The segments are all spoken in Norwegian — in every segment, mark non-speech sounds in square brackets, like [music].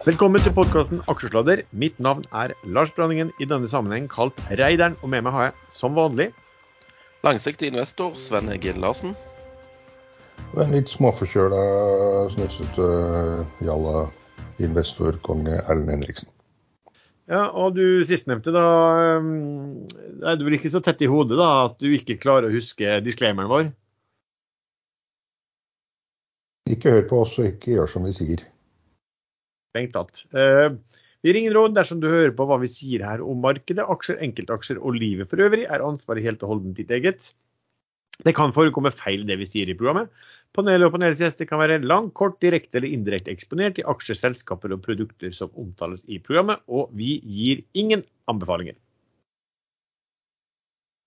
Velkommen til podkasten Aksjesladder. Mitt navn er Lars Branningen, i denne sammenheng kalt Reideren. Og med meg har jeg, som vanlig, Langsiktig investor Sven Egil Larsen. Og en litt småforkjøla, snufsete jalla investorkonge Erlend Henriksen. Ja, og du sistnevnte, da um, Er du vel ikke så tett i hodet da at du ikke klarer å huske disclaimeren vår? Ikke hør på oss og ikke gjør som vi sier. Strengt tatt. Eh, Vi ringer råd dersom du hører på hva vi sier her om markedet, aksjer, enkeltaksjer og livet for øvrig, er ansvaret helt og holdent ditt eget. Det kan forekomme feil det vi sier i programmet. Panelet og panelets gjester kan være langt, kort, direkte eller indirekte eksponert i aksjer, selskaper og produkter som omtales i programmet, og vi gir ingen anbefalinger.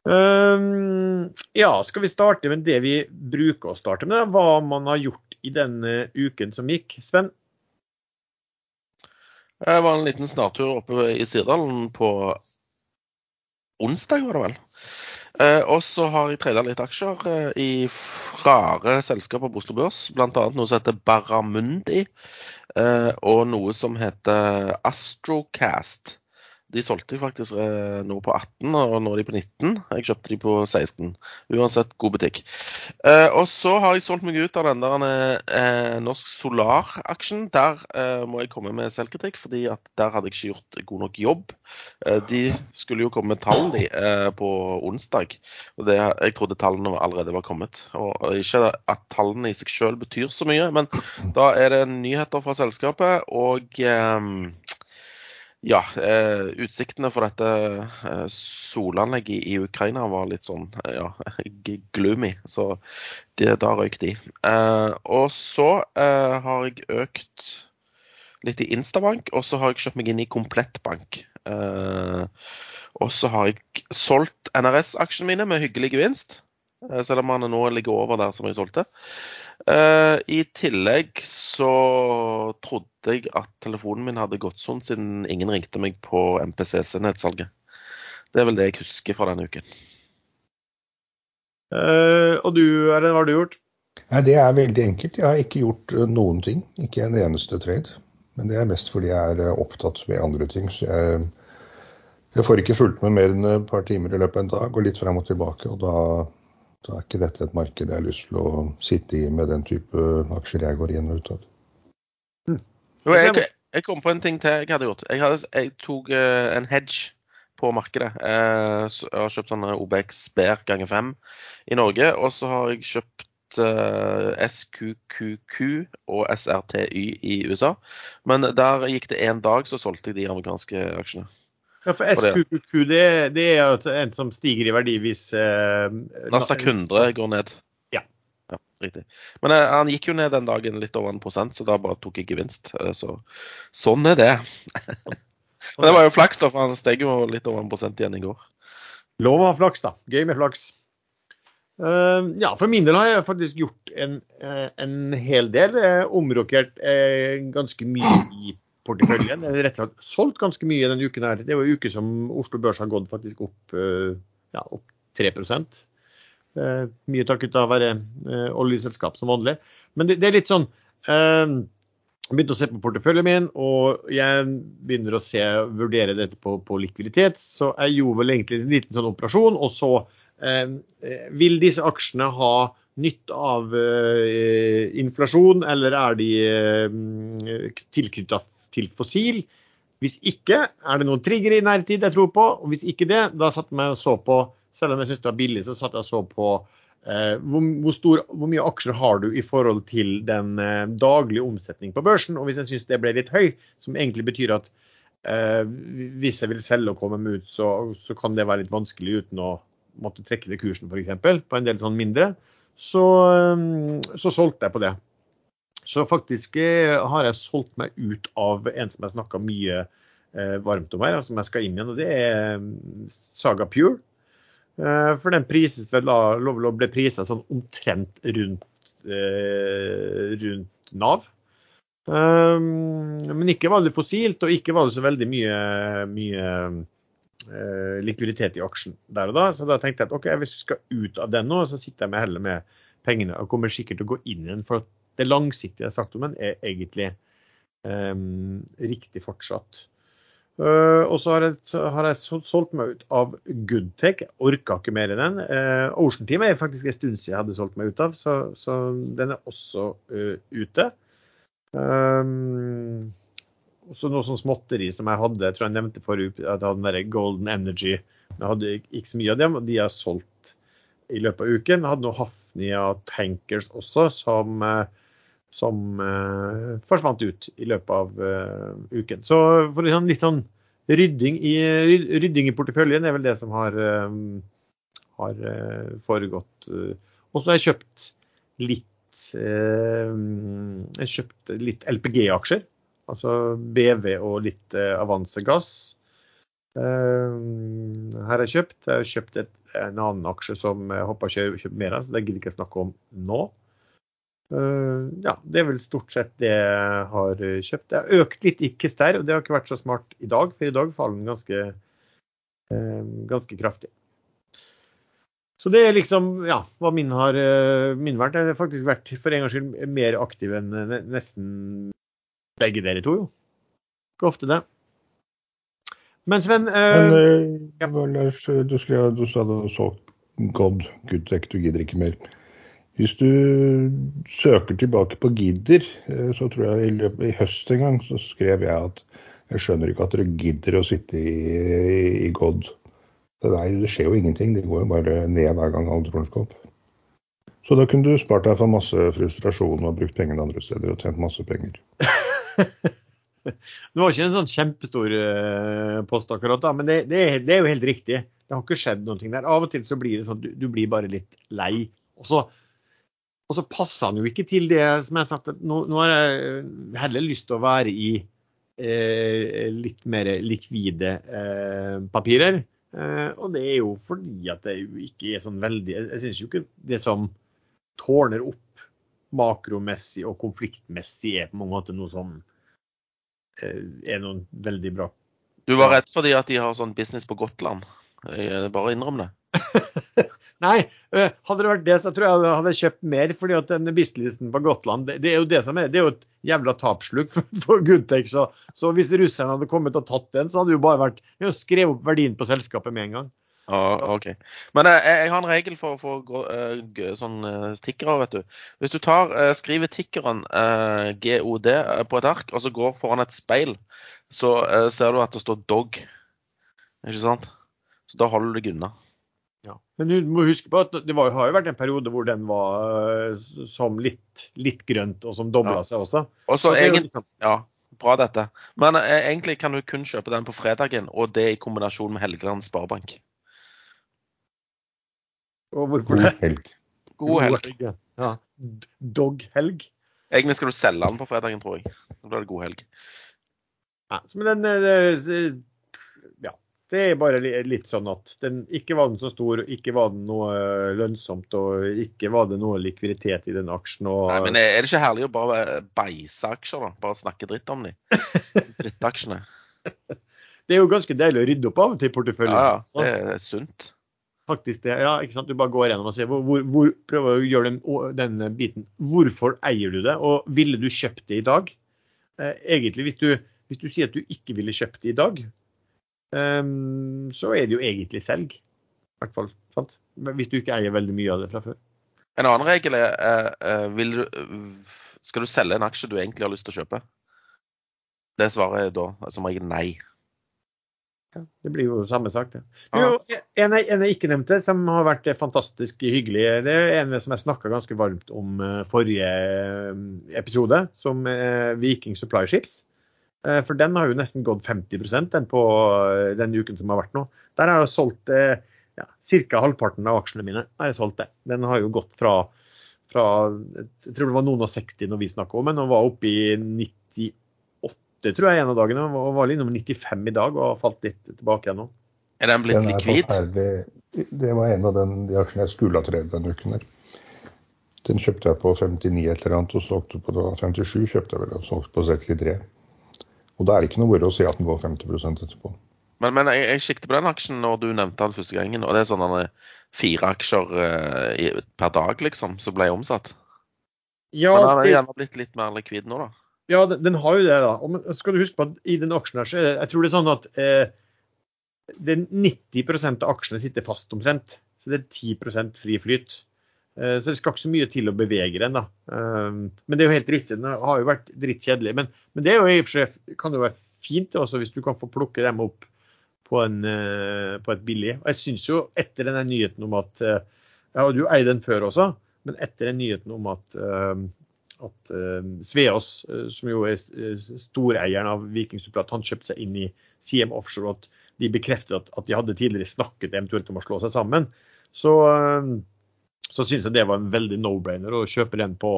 Um, ja, skal vi starte med det vi bruker å starte med? Hva man har gjort i denne uken som gikk. Sven? Jeg var en liten snartur oppe i Sirdalen på onsdag, var det vel. Eh, og så har jeg tradet litt aksjer eh, i rare selskaper på Oslo Børs. Bl.a. noe som heter Barramundi, eh, og noe som heter Astrocast. De solgte faktisk eh, nå på 18, og nå er de på 19. Jeg kjøpte de på 16. Uansett god butikk. Eh, og så har jeg solgt meg ut av den der eh, Norsk Solar-aksjen. Der eh, må jeg komme med selvkritikk, fordi at der hadde jeg ikke gjort god nok jobb. Eh, de skulle jo komme med tall de, eh, på onsdag, og det, jeg trodde tallene allerede var kommet. Og Ikke at tallene i seg selv betyr så mye, men da er det nyheter fra selskapet. og eh, ja, eh, utsiktene for dette eh, solanlegget i Ukraina var litt sånn eh, ja, [laughs] gloomy, så det, da røyk de. Eh, og så eh, har jeg økt litt i Instabank, og så har jeg kjøpt meg inn i Komplettbank. Eh, og så har jeg solgt NRS-aksjene mine med hyggelig gevinst, selv om han nå ligger over der som jeg solgte. Eh, I tillegg så trodde jeg at telefonen min hadde gått sånn siden ingen ringte meg på MPCC-nettsalget. Det er vel det jeg husker fra denne uken. Uh, og du, Erlend, hva har du gjort? Nei, Det er veldig enkelt. Jeg har ikke gjort eh, noen ting. Ikke en eneste trade. Men det er mest fordi jeg er opptatt med andre ting. Så jeg, jeg får ikke fulgt med mer enn et par timer i løpet av en dag, og litt frem og tilbake. Og da, da er ikke dette et marked jeg har lyst til å sitte i med den type aksjer jeg går inn og ut av. Jo, jeg, jeg kom på en ting til jeg hadde gjort. Jeg, hadde, jeg tok uh, en hedge på markedet. Uh, jeg har kjøpt sånne OBX Bear ganger 5 i Norge. Og så har jeg kjøpt uh, SQQQ og SRTY i USA. Men der gikk det én dag, så solgte jeg de amerikanske aksjene. Ja, for SQQQ det, det er en som stiger i verdi hvis eh, Nasdaq 100 går ned. Ja. Ja, riktig. Men eh, han gikk jo ned den dagen litt over en prosent, så da bare tok jeg gevinst. Eh, så sånn er det. [laughs] Men det var jo flaks, da, for han steg jo litt over en prosent igjen i går. Lov å ha flaks, da. Gøy med flaks. Uh, ja, for min del har jeg faktisk gjort en, eh, en hel del. Jeg omrokert ganske mye i porteføljen. Har rett og slett solgt ganske mye denne uken. her. Det er jo en uke som Oslo Børs har gått faktisk opp, eh, ja, opp 3 Eh, Mye takket være eh, oljeselskap som vanlig. Men det, det er litt sånn eh, jeg begynte å se på porteføljen min, og jeg begynner å se, vurdere dette på, på likviditet. Så jeg gjorde vel egentlig en liten sånn operasjon, og så eh, vil disse aksjene ha nytt av uh, inflasjon, eller er de uh, tilknyttet til fossil? Hvis ikke, er det noen trigger i nærtid jeg tror på? Og hvis ikke det, da satt jeg og så på, selv om jeg syns det var billig, så satt jeg og så på eh, hvor, hvor, stor, hvor mye aksjer har du i forhold til den eh, daglige omsetning på børsen. Og hvis jeg syns det ble litt høy, som egentlig betyr at eh, hvis jeg vil selge og komme meg ut, så, så kan det være litt vanskelig uten å måtte trekke det kursen f.eks. på en del sånn mindre, så, eh, så solgte jeg på det. Så faktisk eh, har jeg solgt meg ut av en som jeg snakka mye eh, varmt om her, som jeg skal inn igjen, og det er mm, Saga Pure. Eh, for den prises vel ble prisa sånn omtrent rundt, rundt Nav. Um, men ikke var det fossilt, og ikke var det så veldig mye, mye likviditet i aksjen der og da. Så da tenkte jeg at OK, hvis vi skal ut av den nå, så sitter jeg med heller med pengene og kommer sikkert til å gå inn igjen. For at det langsiktige den, er egentlig um, riktig fortsatt. Uh, og så har har jeg, solgt meg ut av Goodtech. Orka ikke mer i den. Uh, Ocean Team er faktisk en stund siden jeg hadde solgt meg ut av, så, så den er også uh, ute. Um, også noe sånn småtteri som jeg hadde, jeg tror jeg nevnte forrige uke, at jeg hadde den der Golden Energy. Jeg hadde ikke så mye av dem, og de har solgt i løpet av uken. Jeg hadde noe Hafnia Tankers også, som som uh, forsvant ut i løpet av uh, uken. Så for liksom litt sånn rydding i, rydding i, porteføljen er vel det som har, uh, har foregått. Og så har jeg kjøpt litt jeg kjøpt litt LPG-aksjer. Altså BV og litt Avanse Gass. her har jeg kjøpt. Jeg har kjøpt et, en annen aksje som jeg håper å kjøpe mer av, så det gidder jeg ikke snakke om nå. Uh, ja, det er vel stort sett det jeg har kjøpt. Jeg har økt litt i Kister, og det har ikke vært så smart i dag, for i dag faller den ganske, uh, ganske kraftig. Så det er liksom ja, hva min har min vært. Jeg har faktisk vært for en gangs skyld mer aktiv enn nesten begge dere to, jo. Ikke ofte det. Men Sven Men, ja. Lars, du, skulle, du sa du solgt God, Goodtech, du gidder ikke mer. Hvis du søker tilbake på gidder, eh, så tror jeg i, høst en gang så skrev jeg at jeg skjønner ikke at dere gidder å sitte i, i, God. Det, der, det skjer jo ingenting, det går jo bare ned hver gang alt opp. Så da kunne du spart deg for masse frustrasjon og brukt pengene andre steder og tjent masse penger. [laughs] det var ikke en sånn kjempestor uh, post akkurat da, men det, det, det, er jo helt riktig. Det har ikke skjedd noe der. Av og til så blir det sånn du, du blir bare litt lei. Og så og så passer han jo ikke til det som jeg har sagt, at nå, nå har jeg heller lyst til å være i eh, litt mer likvide eh, papirer. Eh, og det er jo fordi at det jo ikke er sånn veldig Jeg syns jo ikke det som tårner opp makromessig og konfliktmessig er på mange måter noe som eh, er noe veldig bra. Du var redd fordi at de har sånn business på Gotland? Bare innrøm det. [laughs] Nei, eh, hadde det vært det, så tror jeg jeg hadde kjøpt mer. fordi at den bistelisten på Gotland, det, det, er jo det som er, det er jo et jævla tapsluk [laughs] for, for Goodtech. Så, så, hvis russerne hadde kommet og tatt den, så hadde det jo bare vært jo skrevet opp verdien på selskapet med en gang. Ah, OK. Men jeg, eh, jeg, har en regel for, for uh, sånn uh, tikkere, vet du. Hvis du tar, uh, skriver tikkeren GOD på et ark, og så går foran et speil, så ser du at det står dog. Ikke sant? Så da holder du deg unna. Ja. Men du må huske på at det var, har jo vært en periode hvor den var uh, som litt, litt, grønt, og som dobla ja. seg også. også egentlig, liksom... Ja, bra dette. Men eh, egentlig kan du kun kjøpe den på fredagen, og det i kombinasjon med Helgeland Sparebank. Og hvorfor det? [laughs] God helg. God helg. ja. Dog-helg. Egentlig skal du selge den på fredagen, tror jeg. Da blir det god helg. Ja, men den, eh, det er bare litt sånn at den, ikke var den så stor, ikke var den noe eh, lønnsomt og ikke var det noe likviditet i den aksjen. Og, Nei, men Er det ikke herlig å bare beise aksjer, da? Bare snakke dritt om de? [laughs] Drittaksjene. det er jo ganske deilig å rydde opp av til porteføljen. Ja, ja, det er sunt. Faktisk det, ja, ikke sant? Du bare går gjennom og ser hvor, hvor, prøver å gjøre den, den, biten. Hvorfor eier du det, og ville du kjøpt det i dag? Eh, egentlig, hvis du, hvis du sier at du ikke ville kjøpt det i dag, så er det jo egentlig selg. I hvert fall. Sant? Hvis du ikke eier veldig mye av det fra før. En annen regel er vil du, skal du selge en aksje du egentlig har lyst til å kjøpe? Det svaret er da som regel nei. Ja, det blir jo samme sak, det. Jo, en, jeg, en jeg ikke nevnte, som har vært fantastisk hyggelig, det er en som jeg snakka ganske varmt om forrige episode, som Viking Supply Ships. Eh, for den har jo nesten gått 50% den på eh, den uken som har vært nå. Der har jeg solgt eh, ja, ca. halvparten av aksjene mine. har jeg solgt det. Den har jo gått fra, fra jeg tror det var noen og 60 når vi snakka om den, og var oppe i 98 tror jeg en av dagene. Og var innom 95 i dag og har falt litt tilbake igjen nå. Er den blitt den likvid? Det var en av den, de aksjene jeg skulle ha tredd denne uken. der. Den kjøpte jeg på 59 et eller annet, og solgte på 57 kjøpte jeg vel, og solgte på 63. Og da er det ikke noe moro å si at den går 50% etterpå. Men, men jeg, jeg sikter på den aksjen når du nevnte den første gangen, og det er sånn fire aksjer uh, per dag liksom, som ble omsatt. Ja, men den er gjerne blitt litt mer likvid nå, da? Ja, den, den har jo det, da. Og men skal du huske på at i den aksjen her, så er det, jeg tror det er sånn at eh, det er 90% av aksjene sitter fast omtrent. Så det er 10% fri flyt. Eh, så det skal ikke så mye til å bevege den, da. Eh, men det er jo helt riktig, den har jo vært drittkjedelig. Men, men det er jo i og for seg, kan jo være fint også, hvis du kan få plukke dem opp på, en, eh, på et billig. Og jeg syns jo etter denne nyheten om at Ja, Jeg hadde jo eid den før også, men etter den nyheten om at at Sveås, som jo er storeieren av Viking Superat, han kjøpte seg inn i CM Offshore, og at de bekreftet at, at de hadde tidligere snakket eventuelt om å slå seg sammen. Så, så syns jeg det var en veldig no-brainer å kjøpe den på,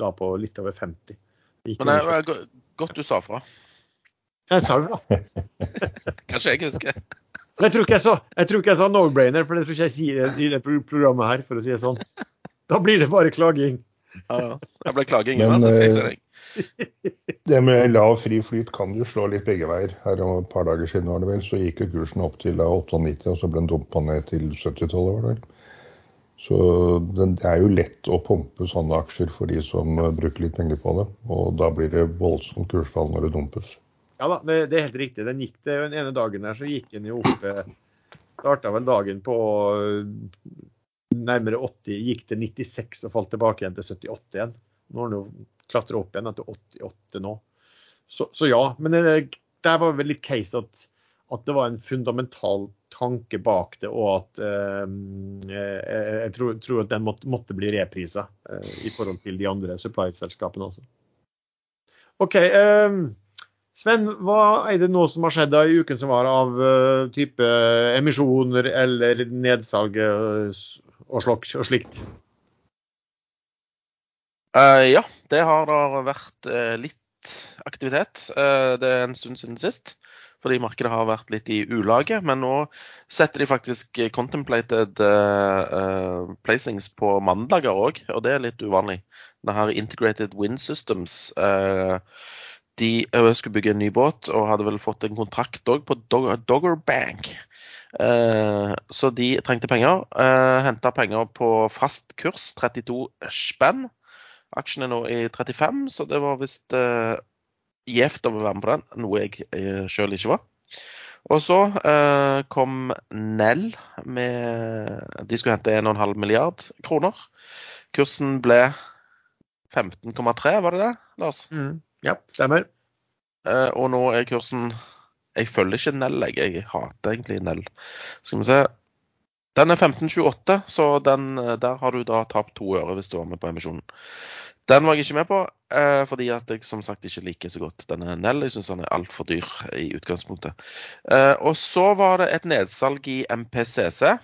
da på litt over 50. Ikke Men det er godt du sa fra. 70. jeg sa det, da. [laughs] Kanskje jeg husker. Men jeg tror ikke jeg sa, jeg tror ikke jeg sa no-brainer, for det tror ikke jeg sier i det programmet her, for å si det sånn. Da blir det bare klaging. Ja, ja. Jeg ble klaging uansett, jeg si eh, deg. Det med lav fri flyt kan jo slå litt begge veier. Her om et par dager siden var det vel, så gikk jo kursen opp til da 98, og så ble den dumpa ned til 70-tallet, var det vel. Så det er jo lett å pumpe sånne aksjer for de som eh, bruker litt penger på det. Og da blir det voldsomt kursfall når det dumpes. Ja da, det, det er helt riktig. Den gikk det, den ene dagen der så gikk den jo opp eh, Starta vel dagen på eh, nærmere 80, gikk til 96 og falt tilbake igjen til 78 igjen. Nå har den jo klatra opp igjen til 88 nå. Så, så ja, men det, der var vel litt case at, at det var en fundamental tanke bak det, og at eh, eh, jeg tror, tror at den måtte, måtte bli reprisa eh, i forhold til de andre supply-selskapene også. OK. Eh, Sven, hva er det nå som har skjedd da i uken som var av uh, type emisjoner eller nedsalg eh, og, slok, og slikt? Uh, ja, det har vært uh, litt aktivitet. Eh, det er en stund siden sist. Fordi markedet har vært litt i ulage. Men nå setter de faktisk contemplated eh, placings på mandager òg, og det er litt uvanlig. Det her Integrated Wind Systems uh, de skulle bygge en ny båt og hadde vel fått en kontrakt òg på Dog Dogger Bank. Eh, så de trengte penger. Uh, Henta penger på fast kurs, 32 spenn. Aksjen er nå i 35, så det var visst uh, gjevt å være med på den, noe jeg eh, sjøl ikke var. Og så eh, kom Nell med De skulle hente 1,5 milliard kroner. Kursen ble 15,3, var det det, Lars? Ja, stemmer. Eh, og nå er kursen Jeg følger ikke Nell, jeg. Jeg hater egentlig Nell. Skal vi se. Den er 15,28, så den, eh, der har du da tapt to øre hvis du var med på emisjonen. Den var jeg ikke med på, eh, fordi at jeg som sagt ikke liker så godt denne Nell. Jeg syns den er altfor dyr i utgangspunktet. Eh, og så var det et nedsalg i MPCC.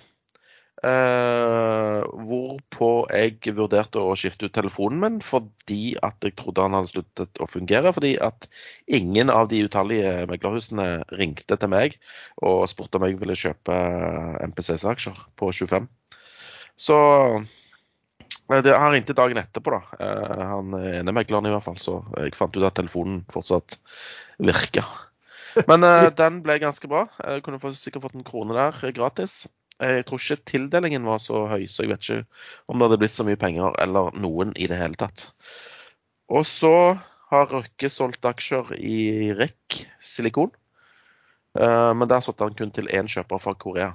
Eh, hvorpå jeg vurderte å skifte ut telefonen min fordi at jeg trodde han hadde sluttet å fungere. Fordi at ingen av de utallige meglerhusene ringte til meg og spurte om jeg ville kjøpe MPCC-aksjer på 25. Så det, han ringte dagen etterpå, da. Eh, han ene megleren i hvert fall. Så jeg fant ut at telefonen fortsatt virka. Men eh, [laughs] den ble ganske bra. Jeg kunne sikkert fått en krone der eh, gratis. Jeg tror ikke tildelingen var så høy, så jeg vet ikke om det hadde blitt så mye penger eller noen i det hele tatt. Og så har Røkke solgt aksjer i REC Silikon. Men der solgte han kun til én kjøper fra Korea.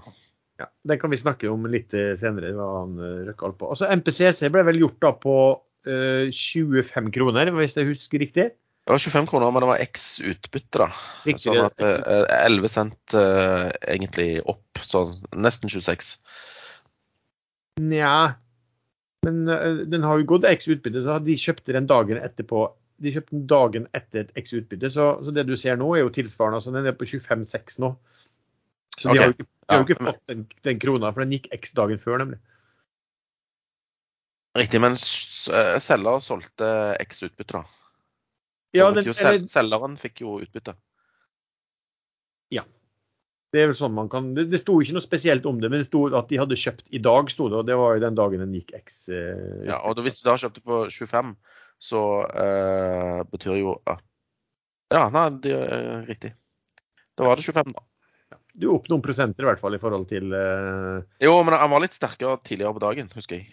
Ja, Den kan vi snakke om litt eh, senere. hva han eh, røkker alt på. Altså, MPCC ble vel gjort da på uh, 25 kroner, hvis jeg husker riktig? Det var 25 kroner, men det var X utbytte, da. Riktig. Sånn at uh, 11 cent uh, egentlig opp, sånn nesten 26. Nja. Men eh, den har jo gått X utbytte, så de kjøpte den dagen etterpå. De kjøpte den dagen etter et X utbytte, så, så det du ser nå er jo tilsvarende. altså Den er på 25,6 nå. Så de har jo ikke, de har jo Ja, ikke men- fått den, den krona, for den gikk X dagen før, nemlig. Riktig, men eh, selger solgte X utbytte, da. Ja, Den sel selgeren fikk jo utbytte. det er vel sånn man kan Det, det sto ikke noe spesielt om det, men det sto at de hadde kjøpt i dag, sto det, og det var jo den dagen den gikk X. Eh, Ja, og hvis du da kjøpte på 25, så eh, betyr jo at Ja, nei, det er riktig. Da var det 25, da. Du er opp noen prosenter i hvert fall i forhold til uh... Jo, men han var litt sterkere tidligere på dagen, husker jeg.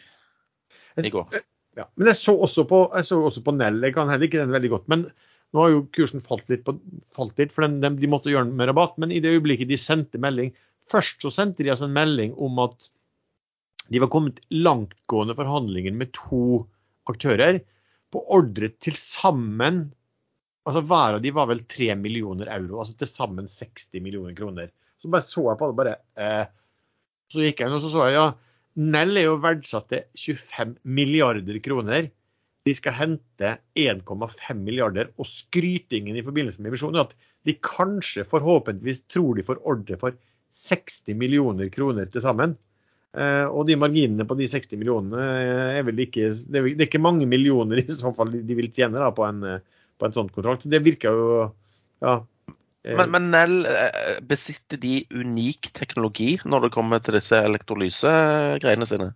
I går. ja. Men jeg så også på, jeg så også på Nell. Jeg kan heller ikke den veldig godt. Men nå har jo kursen falt litt, på, falt litt for den, de, de, måtte gjøre den med rabatt. Men i det øyeblikket de sendte melding Først så sendte de altså en melding om at de var kommet langtgående forhandlinger med to aktører på ordre til sammen altså Hver av de var vel 3 millioner euro, altså til sammen 60 millioner kroner. Så bare så jeg på det, bare eh, Så gikk jeg inn og så så jeg ja, Nell er jo verdsatt til 25 milliarder kroner. De skal hente 1,5 milliarder. Og skrytingen i forbindelse med emisjonen er at de kanskje, forhåpentligvis, tror de får ordre for 60 millioner kroner til sammen. Eh, og de marginene på de 60 millionene er vel ikke Det er ikke mange millioner i så fall de vil tjene da, på, en, på en sånn kontrakt. Det virker jo ja, Eh, men, men Nell, eh, besitter de unik teknologi når det kommer til disse elektrolysegreiene sine?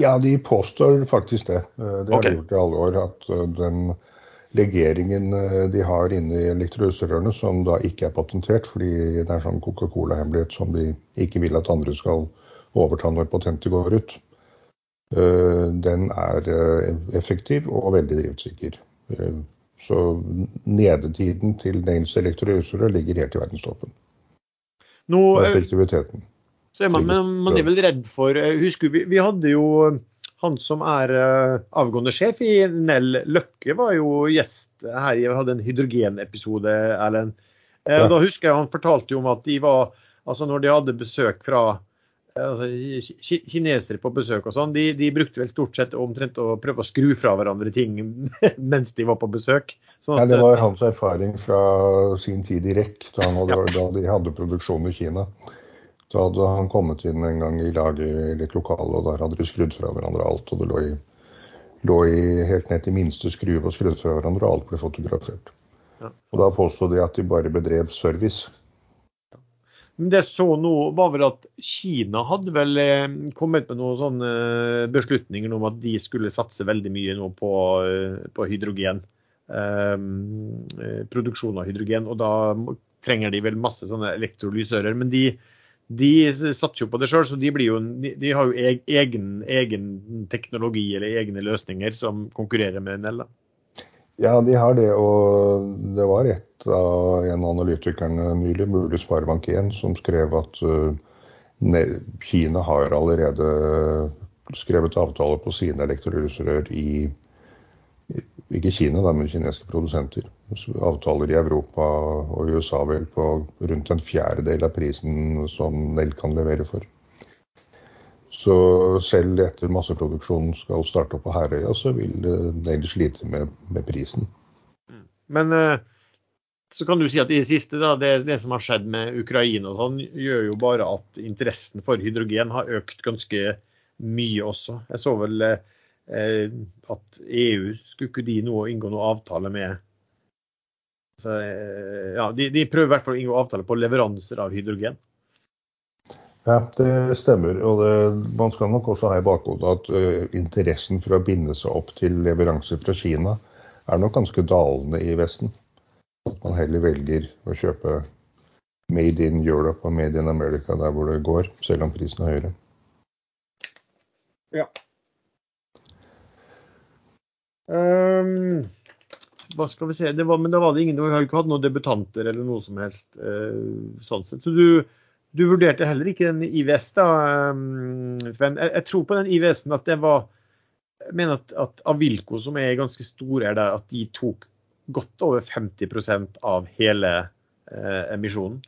Ja, de påstår faktisk det. Eh, det har okay. de gjort i alle år. At den legeringen de har inne i elektrolyserørene, som da ikke er patentert, fordi det er sånn Coca-Cola-hemmelighet som de ikke vil at andre skal overta når patentet går ut, den er effektiv og veldig driftssikker. Så nedetiden til Nails elektrolysere ligger helt i verdenstoppen. Nå, effektiviteten. Så er man, men man er vel redd for eh, Husker vi, vi hadde jo han som er avgående sjef i Nell, Løkke, var jo gjest her. Vi hadde en hydrogenepisode, Erlend. Ja. Da husker jeg han fortalte jo om at de var Altså når de hadde besøk fra altså, kinesere på besøk og sånn, de, de, brukte vel stort sett omtrent å prøve å skru fra hverandre ting [laughs] mens de var på besøk. Sånn at, Nei, det var hans erfaring fra sin tid i REC, da, ja. da de hadde produksjon i Kina. Da hadde han kommet inn en gang i laget i litt lokale, og der hadde de skrudd fra hverandre alt. Og det lå, i, lå i, helt ned til minste skruv og skrudd fra hverandre, og alt ble fotografert. Ja. Og da påstod de at de bare bedrev service. Men det så nå var vel at Kina hadde vel eh, kommet med noen sånne eh, beslutninger om at de skulle satse veldig mye nå på, eh, på hydrogen. Produksjon av hydrogen. Og da trenger de vel masse sånne elektrolysører. Men de, de satser jo på det sjøl, så de, jo, de, har jo egen, egen, teknologi eller egne løsninger som konkurrerer med Nell. Ja, de har det. Og det var et av en av analytikerne nylig, mulig Sparebank1, som skrev at uh, Kina har allerede skrevet avtaler på sine elektrolysrør i ikke Kina, da, men kinesiske produsenter. Avtaler i Europa og USA vel på rundt en fjerdedel av prisen som Nell kan levere for. Så selv etter masseproduksjonen skal starte opp på Herøya, så vil Nell slite med, med, prisen. Mm. Men eh, så kan du si at i det siste, da, det, det som har skjedd med Ukraina og sånn, gjør jo bare at interessen for hydrogen har økt ganske mye også. Jeg så vel eh, at EU skulle ikke de nå inngå noen avtale med så, eh, ja, de, de, prøver i hvert fall å inngå avtale på leveranser av hydrogen. Ja, det stemmer. Og det, man skal nok også ha i bakhodet at ø, interessen for å binde seg opp til leveranser fra Kina er nok ganske dalende i Vesten. At man heller velger å kjøpe Made in Europe og Made in America der hvor det går, selv om prisen er høyere. Ja. Um, hva skal vi se det var, Men da var det ingen, vi har ikke hatt noen debutanter eller noe som helst uh, sånn sett. Så du, du vurderte heller ikke den IVS, da, um, Sven. Jeg, jeg tror på den IVS-en at det var Jeg mener at, at Avilco, som er ganske store her at de tok godt over 50% av hele eh, emisjonen.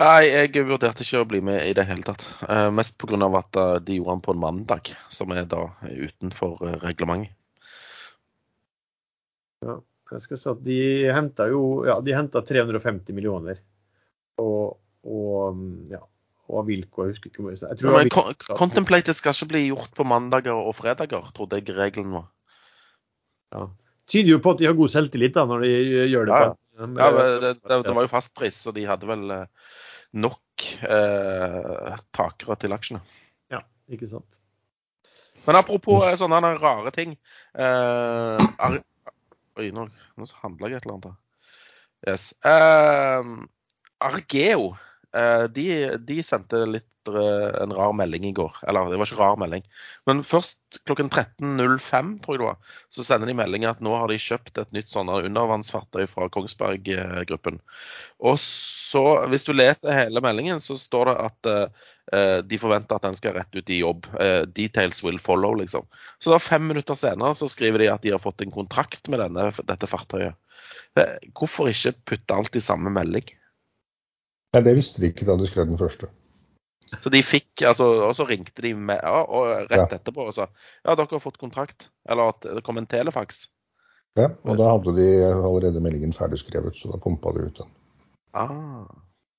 Nei, jeg vurderte ikke å bli med i det hele tatt. Eh, mest pga. at uh, de gjorde den på en mandag, som er da utenfor uh, reglementet. Ja, jeg skal si at de henta jo ja, de 350 millioner og, og ja, og Avilko, jeg husker ikke hvor jeg tror ja, men Contemplated skal ikke bli gjort på mandager og fredager, trodde jeg regelen var. Ja. Tyder jo på at de har god selvtillit da, når de gjør det. Ja, på, ja det, det, det, var jo fastpris, så de hadde vel eh, nok eh, takere til aksjene. Ja, ikke sant. Men apropos eh, sånne rare ting. Eh, Oi, nå, nå handla jeg et eller annet. Yes. Eh, Argeo eh, de, de, sendte litt en rar melding i går. Eller det var ikke rar melding. Men først klokken 13.05, tror jeg det var, så sender de melding at nå har de kjøpt et nytt sånn undervannsfartøy fra Kongsberg-gruppen. Og så, hvis du leser hele meldingen, så står det at uh, de forventer at den skal rett ut i jobb. Uh, details will follow, liksom. Så da fem minutter senere så skriver de at de har fått en kontrakt med denne, dette fartøyet. Hvorfor ikke putte alt i samme melding? Nei, Det visste de ikke da du skrev den første. Så de fikk, altså, Og så ringte de med, ja, og rett ja. etterpå og sa ja, dere har fått kontrakt. Eller at det kom en telefaks. Ja, og da hadde de allerede meldingen ferdigskrevet, så da pumpa de ut den. Ah.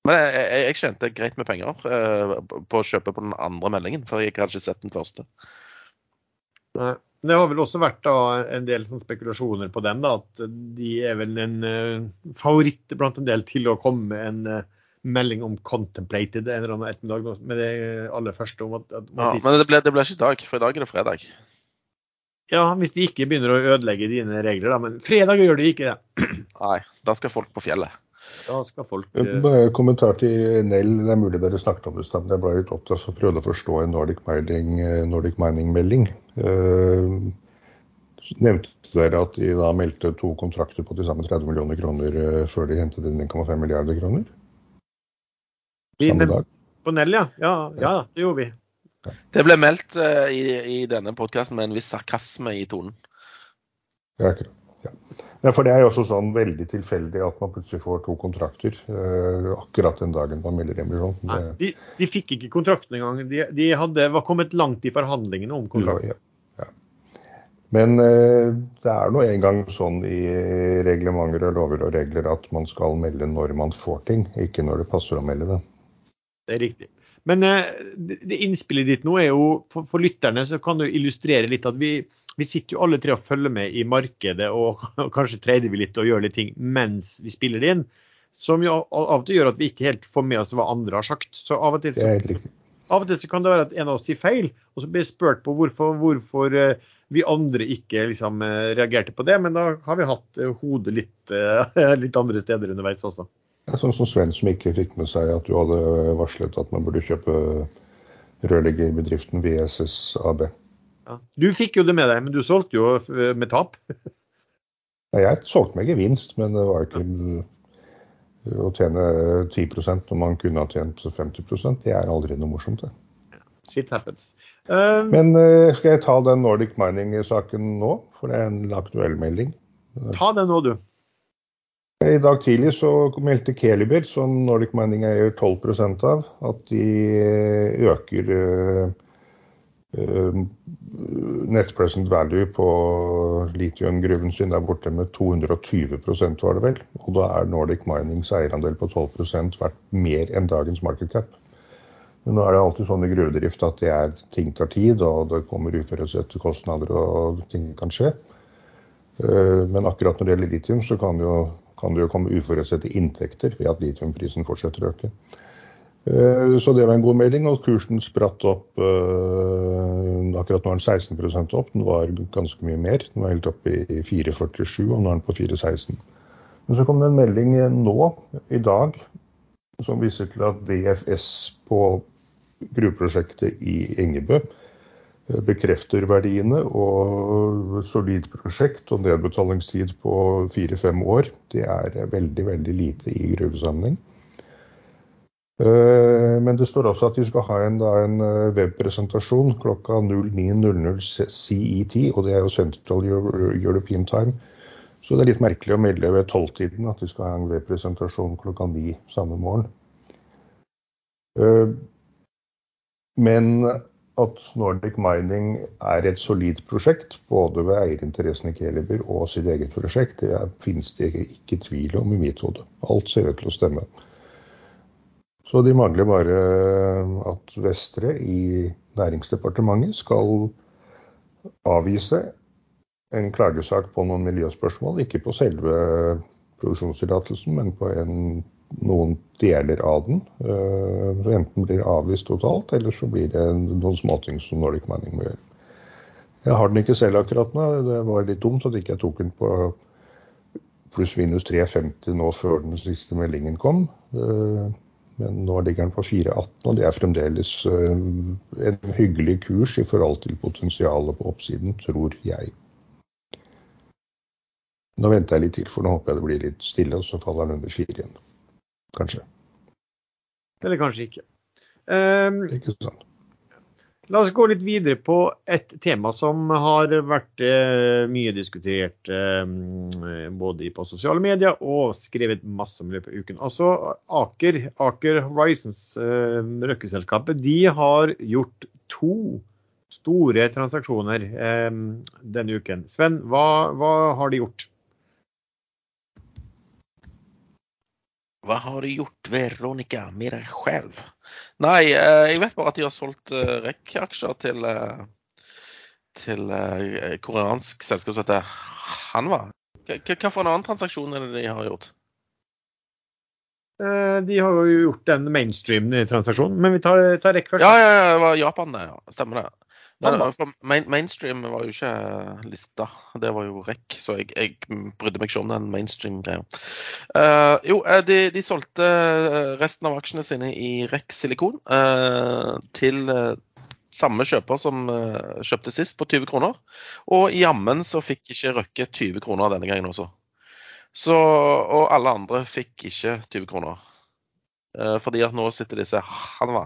Men jeg, jeg, jeg tjente greit med penger eh, på å kjøpe på den andre meldingen, for jeg hadde ikke sett den første. Nei. Det har vel også vært da, en del sånn spekulasjoner på den, da, at de er vel en uh, favoritt blant en del til å komme med en uh, melding om 'contemplated' en eller annen ettermiddag med det aller første. om at, at ja, Men det ble, det ble, ikke i dag, for i dag er det fredag. Ja, hvis de ikke begynner å ødelegge dine regler, da. Men fredag gjør de ikke det. [clears throat] Nei, da skal folk på fjellet. Da skal folk uh... Kommentar til Nell. Det er mulig dere snakket om det, men jeg ble litt opptatt og prøvde å forstå en Nordic Mining-melding. Mining uh, nevnte dere at de da meldte to kontrakter på til sammen 30 millioner kroner før de hentet inn 1,5 milliarder kroner? Dag? På Nell, ja. ja. Ja, det gjorde vi. Det ble meldt uh, i, i, denne podkasten med en viss sarkasme i tonen. Ja, akkurat. Ja. ja. for det er jo også sånn veldig tilfeldig at man plutselig får to kontrakter uh, akkurat den dagen man melder emisjon. Nei, de, de, fikk ikke kontrakten engang. De, de hadde, var kommet langt i forhandlingene om kontrakten. Ja, men uh, det er nå engang sånn i reglementer og lover og regler at man skal melde når man får ting, ikke når det passer å melde det. Det er riktig. Men eh, det innspillet ditt nå er jo, for, for lytterne så kan det illustrere litt at vi, vi, sitter jo alle tre og følger med i markedet, og, [laughs] og kanskje trader vi litt og gjør litt ting mens vi spiller det inn. Som jo av og til gjør at vi ikke helt får med oss hva andre har sagt. Så av og til, så, av og til så kan det være at en av oss sier feil, og så blir jeg spurt på hvorfor, hvorfor eh, vi andre ikke liksom, eh, reagerte på det. Men da har vi hatt hodet litt, [laughs] litt andre steder underveis også. Sånn som Sven som ikke fikk med seg at du hadde varslet at man burde kjøpe rørleggerbedriften VSS AB. Ja. Du fikk jo det med deg, men du solgte jo eh, med tap? jeg solgte med gevinst, men det var ikke å tjene 10% når man kunne ha tjent 50% Det er aldri noe morsomt, det. Shit happens. Um, men skal jeg ta den Nordic Mining-saken nå? For det er en aktuell melding. Ta den nå, du. I dag tidlig så meldte Keliber, som Nordic Mining eier 12% av, at de eh, øker uh, uh, net present value på litiumgruven sin der borte med 220% var det vel. Og da er Nordic Minings eierandel på 12% verdt mer enn dagens market cap. Men nå er det alltid sånn i gruvedrift at det er, ting tar tid, og det kommer uforutsette kostnader og ting kan skje. Men akkurat når det gjelder litium, så kan jo kan det jo komme uforutsette inntekter ved at litiumprisen fortsetter å øke. Eh, så det var en god melding, og kursen spratt opp. Eh, akkurat nå er den 16% opp, den var ganske mye mer. Den var helt oppe i 4,47, og nå er den på 4,16. Men så kom det en melding nå, i dag, som viser til at DFS på gruveprosjektet i Engebø bekrefter verdiene. Og solid prosjekt og nedbetalingstid på fire-fem år, det er veldig, veldig lite i gruvesammenheng. Eh, men det står også at de skal ha en, da, en eh, webpresentasjon klokka 09.00 CET, og det er jo Central European Time. Så det er litt merkelig å melde ved tolvtiden at de skal ha en webpresentasjon klokka ni samme morgen. Eh, men at Nordic Mining er et solid prosjekt, både ved eierinteressen i Keliber og sitt eget prosjekt, det finnes det ikke tvil om i mitt hode. Alt ser ut til å stemme. Så de mangler bare at Vestre i Næringsdepartementet skal avvise en klagesak på noen miljøspørsmål, ikke på selve produksjonstillatelsen, men på en noen deler av den. Så enten blir det avvist totalt, eller så blir det noen småting som Nordic Mining må gjøre. Jeg har den ikke selv akkurat nå. Det var litt dumt at ikke jeg tok den på pluss-minus 350 nå før den siste meldingen kom. Uh, Men nå ligger den på 4,18, og det er fremdeles eh, en hyggelig kurs i forhold til potensialet på oppsiden, tror jeg. Nå venter jeg litt til, for nå håper jeg det blir litt stille, og så faller den under 4 igjen. Kanskje. Eller kanskje ikke. Um, Ikke sant. La oss gå litt videre på et tema som har vært eh, mye diskutert eh, både på sosiale medier og skrevet masse om i løpet av uken. Altså Aker, Aker Horizons, eh, røkkeselskapet, de har gjort to store transaksjoner eh, denne uken. Sven, hva, hva har de gjort? Hva har du gjort, Veronica, med deg selv? Nei, eh, jeg vet bare at de har solgt uh, REC-aksjer til, uh, til koreansk selskap som heter Hanwa. Hva, for en annen transaksjon er det de har gjort? Eh, de har jo gjort en mainstream-transaksjon, men vi tar, tar REC først. Ja, ja, ja, det var Japan, det. ja. Stemmer det. For main, mainstream var jo ikke lista, det var jo REC, så jeg, jeg brydde meg ikke om den mainstream-greia. Uh, jo, eh, de, de solgte eh, resten av aksjene sine i REC Silikon uh, til samme kjøper som uh, kjøpte sist, på 20 kroner. Og jammen så fikk ikke Røkke 20 kroner denne gangen også. Så, og alle andre fikk ikke 20 kroner. Fordi at nå sitter disse Hanwa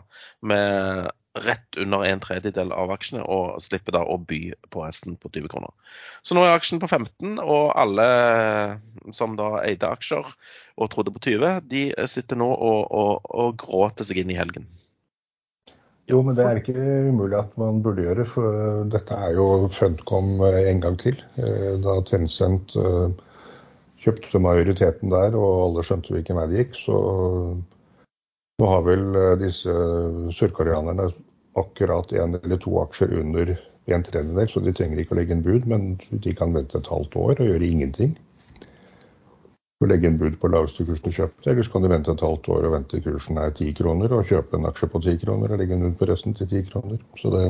med rett under en tredjedel av aksjene og slipper da å by på resten på 20 kroner. Så nå er aksjen på 15, og alle som da eide aksjer og trodde på 20, de sitter nå og, og, og gråter seg inn i helgen. Jo, men det er ikke umulig at man burde gjøre, for dette er jo Funcom en gang til. Eh, Da Tencent eh, kjøpte majoriteten der, og alle skjønte hvilken vei det gikk, så nå har vel eh, disse sørkoreanerne akkurat én eller to aksjer under en tredjedel, så de trenger ikke å legge en bud, men de kan vente et halvt år og gjøre ingenting. Og legge en bud på laveste kursen kjøpe, kjøpte, eller så kan de vente et halvt år og vente kursen er ti kroner, og kjøpe en aksje på ti kroner og legge en bud på resten til ti kroner. Så det,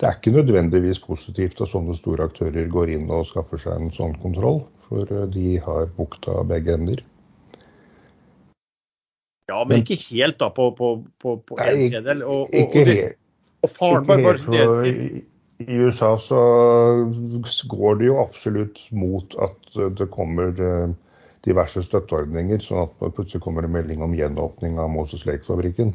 det er ikke nødvendigvis positivt at sånne store aktører går inn og skaffer seg en sånn kontroll, for eh, de har bukta begge ender. Ja, men ikke helt da på, på, på, på en tredjedel. Og, og, Ikke helt. Og faren bare, bare det, for i- USA så går det jo absolutt mot at det kommer eh, diverse støtteordninger, sånn at det plutselig kommer en melding om gjenåpning av Moses Lake-fabrikken.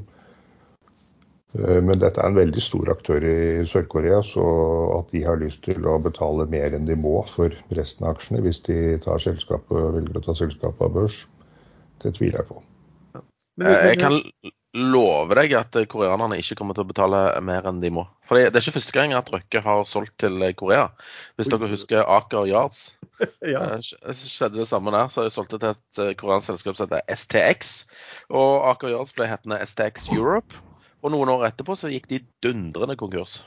Eh, Men dette er en veldig stor aktør i Sør-Korea, så at de har lyst til å betale mer enn de må for resten av aksjene hvis de tar selskapet, velger å ta selskapet av børs, det tviler jeg på. men, men, Jeg kan love deg at eh, koreanerne ikke kommer til å betale mer enn de må. For det det er ikke første gang at Røkke har solgt til eh, Korea. Hvis dere husker Aker Yards, [laughs] ja. eh, skjedde det samme der. Så har de solgt det til et koreansk selskap som heter STX. Og Aker Yards ble hetende STX Europe. Og noen år etterpå så gikk de dundrende konkurs.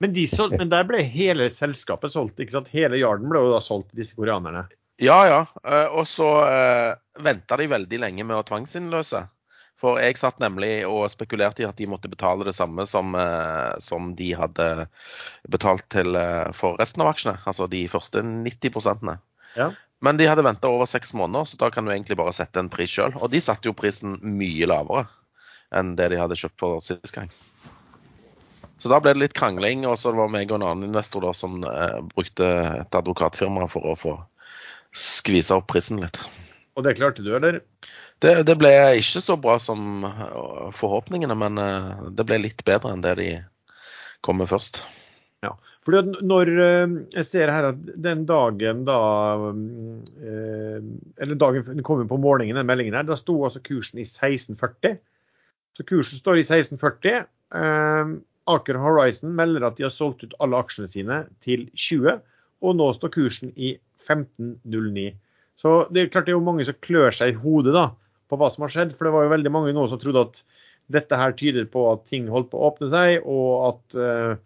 Men, de solgte, men der ble hele selskapet solgt, ikke sant? Hele Yarden ble jo da solgt til disse koreanerne. Ja, ja. Og så venta de veldig lenge med å tvangsinnløse. For jeg satt nemlig og spekulerte i at de måtte betale det samme som, eh, som de hadde betalt til eh, for resten av aksjene. Altså de første 90 Ja. Men de hadde venta over seks måneder, så da kan du egentlig bare sette en pris sjøl. Og de satte jo prisen mye lavere enn det de hadde kjøpt for sist gang. Så da ble det litt krangling, og så var det meg og en annen investor da, som eh, brukte et advokatfirma for å få skvisa opp prisen litt. Og det klarte du, eller? Det, det ble ikke så bra som øh, forhåpningene, men øh, det ble litt bedre enn det de kom med først. Fordi at når eh, jeg ser her at den dagen da eh, Eller dagen den kom på morgenen, den meldingen her, da sto altså kursen i 1640. Så kursen står i 1640. Eh, Aker Horizon melder at de har solgt ut alle aksjene sine til 20, og nå står kursen i 1509. Så det er klart det er jo mange som klør seg i hodet da, på hva som har skjedd. For det var jo veldig mange nå som trodde at dette her tyder på at ting holdt på å åpne seg, og at eh,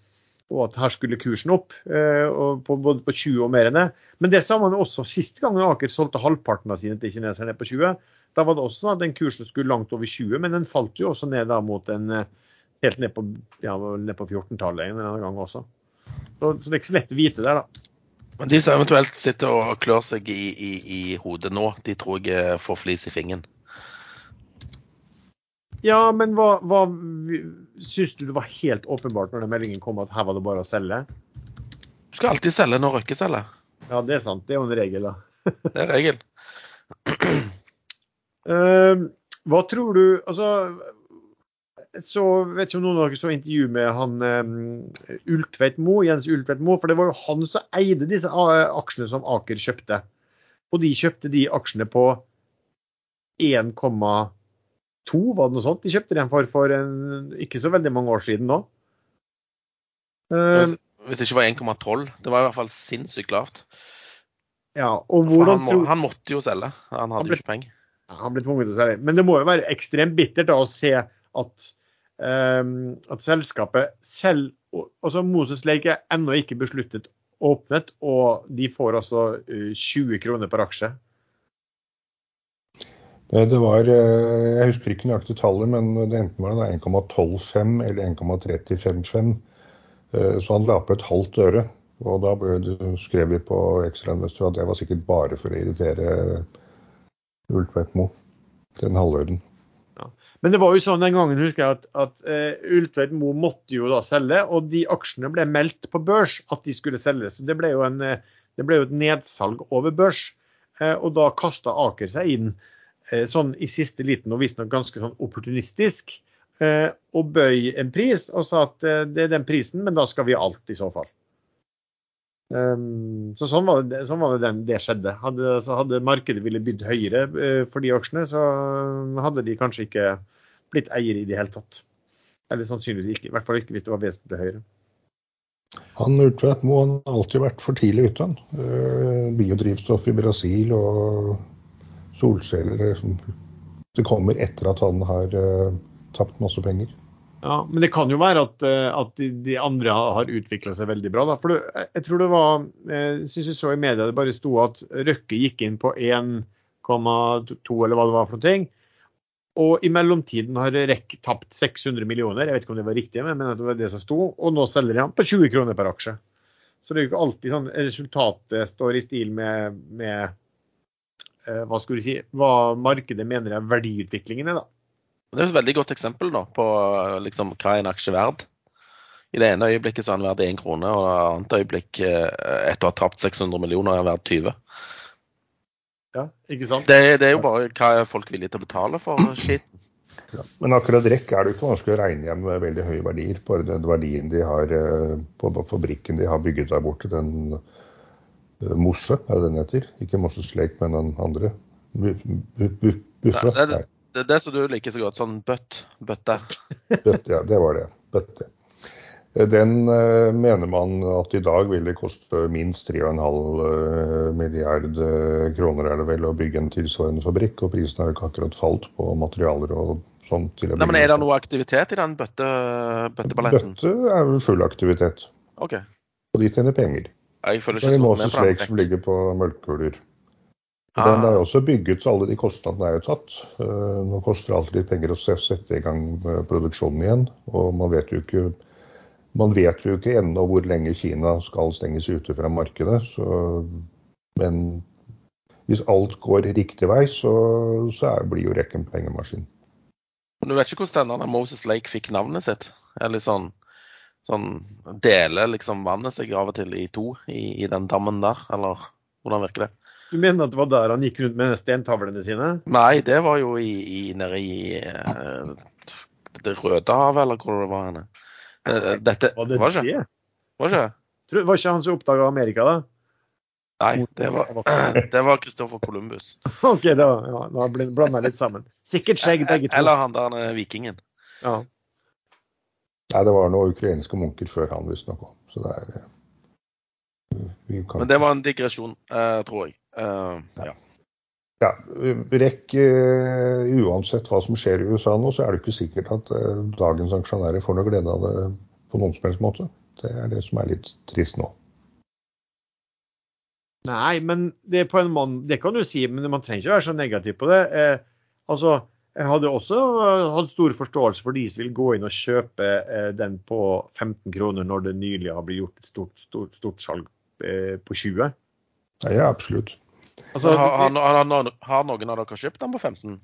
og at her skulle kursen opp, eh, på, både på 20 og mer enn det. Men det sa man også sist gang Aker solgte halvparten av sine til kineserne på 20. Da var det også sånn at den kursen skulle langt over 20, men den falt jo også ned da mot en eh, helt ned på, ja, ned på 14-tallet en eller annen gang også. Så, så det er ikke så lett å vite der, da. Men de som eventuelt sitter og klør seg i, i, i hodet nå, de tror jeg får flis i fingeren. Ja, men hva, hva syns du det var helt åpenbart når den meldingen kom at her var det bare å selge? Du skal alltid selge når Røkke selger. Ja, det er sant. Det er jo en regel, da. [laughs] Det er regel. Uh, [clears throat] hva tror du Altså, så vet ikke om noen av dere så intervju med han um, Ultveit Mo, Jens Ultveit Mo, for det var jo han som eide disse eh, aksjene som Aker kjøpte. Og de kjøpte de aksjene på 1,2, var det noe sånt? De kjøpte den for for en, ikke så veldig mange år siden nå. Eh, Hvis, det ikke var 1,12. Det var i hvert fall sinnssykt lavt. ja, og hvordan han, må, han måtte jo selge. Han Han hadde ble- jo ikke penger. Ja, Han ble tvunget til å selge. Men det må jo være ekstremt bittert da, å se at, um, at selskapet selv altså Moses Lake er ennå ikke besluttet åpnet, og de får altså eh, 20 kroner per aksje. Det, det var, eh, Jeg husker ikke nøyaktig tallet, men det enten var det 1,125 eller 1,355. Eh, Så han la på et halvt øre. Og da ble det, skrev vi på Ekstrainvestor at det var sikkert bare for å irritere Ultveit Mo. Den halvøren. Men det var jo sånn den gangen husker jeg at, at uh, Ultveit Mo måtte jo da selge, og de aksjene ble meldt på børs at de skulle selges. Det ble jo, en, eh, det ble jo et nedsalg over børs. uh, og da kasta Aker seg inn eh, sånn i siste liten og visstnok ganske sånn opportunistisk. Eh, og bøy en pris og sa at eh, det er den prisen, men da skal vi ha alt i så fall. Um, så sånn var det, sånn var det den det skjedde. Hadde, hadde markedet ville bydd høyere eh, for de aksjene, så hadde de kanskje ikke blitt eiere i det hele tatt. Eller sannsynligvis ikke. I hvert fall ikke hvis det var vesentlig høyere. Han Ultveit må han alltid vært for tidlig ute. Eh, Biodrivstoff i Brasil og solceller. liksom. Det kommer etter at han har uh, tapt masse penger. Ja, Men det kan jo være at, eh, at de, de andre har, utvikla seg veldig bra. Da. For det, jeg tror det var Jeg syns jeg så i media det bare sto at Røkke gikk inn på 1,2 eller hva det var for noe. Og i mellomtiden har REC tapt 600 millioner. Jeg vet ikke om det var riktig, men det var det som sto. Og nå selger de han på 20 kroner per aksje. Så det er jo ikke alltid sånn resultatet står i stil med, med eh, hva skulle du si, hva markedet mener er verdiutviklingen er, da. Det er et veldig godt eksempel da, på liksom, hva er en aksje verd. I det ene øyeblikket så er den verdt 1 krone, og i det annet øyeblikk, eh, etter å ha tapt 600 millioner, er den verdt 20. Ja, ikke sant? Det, det er jo bare hva er folk villige til å betale for skit. Men akkurat REC er det jo ikke vanskelig å regne hjem med veldig høye verdier. Bare den verdien de har eh, på fabrikken de har bygget der borte, den eh, Mosse, er det den heter? Ikke Mosses Lake, men den andre. Bu- bu- bu- Buffe? Nei, det- Det det som du liker så godt, sånn bøtt. Bøtte. [laughs] bøtte, ja, det var det. Bøtte. Eh, Den eh, mener man at i dag vil det koste minst 3,5 eh, milliard eh, kroner er det vel å bygge en tilsvarende fabrikk, og prisen har jo ikke akkurat falt på materialer og sånn. til å Nei, men Er det noe aktivitet i den bøtte, bøtteballetten? Bøtte er vel full aktivitet, OK. og de tjener penger. Jeg føler Så ikke er det så Moses. Lake som ligger på mølkekuler. Ah. Den er også bygget, så alle de kostnadene er jo tatt. Eh, Nå koster det alltid litt penger å sette i gang produksjonen igjen. Og man vet jo ikke man vet jo ikke ennå hvor lenge Kina skal stenges ute fra markedet. Så, men hvis alt går riktig vei, så, så blir jo rekken pengemaskin. Du vet ikke hvordan denne Moses Lake fikk navnet sitt? Eller sånn, sånn Deler liksom vannet seg av og til i to i, i den dammen der? Eller hvordan virker det? Du mener at det var der han gikk rundt med stentavlene sine? Nei, det var jo i, i, nede i eh, det Rødehavet, eller hvor det var henne. Eh, Dette Var det var ikke? Var det ikke? Tror- Var ikke han som oppdaga Amerika, da? Nei, det var, [clears throat] det var Christopher Columbus. OK, da, ja, da blanda jeg litt sammen. Sikkert skjegg, begge to. Eller han der eh, vikingen. Ja. Nei, det var noen ukrainske munker før han visstnok òg. Så det er eh, vi kan Men det var en digresjon, eh, tror jeg. Uh, ja. Ja, Rekk, uh, uansett hva som skjer i USA nå, så er det ikke sikkert at uh, dagens aksjonærer får noe glede av det på noen som helst måte. Det er det som er litt trist nå. Nei, men det, er på en måte, det kan du si, men man trenger ikke være så negativ på det. Eh, altså, jeg hadde også eh, hatt stor forståelse for de som vil gå inn og kjøpe eh, den på 15 kroner når det nylig har blitt gjort et stort, stort, stort salg eh, på 20. Ja, ja absolutt. Altså, har, har, har, har noen av dere kjøpt den på 15?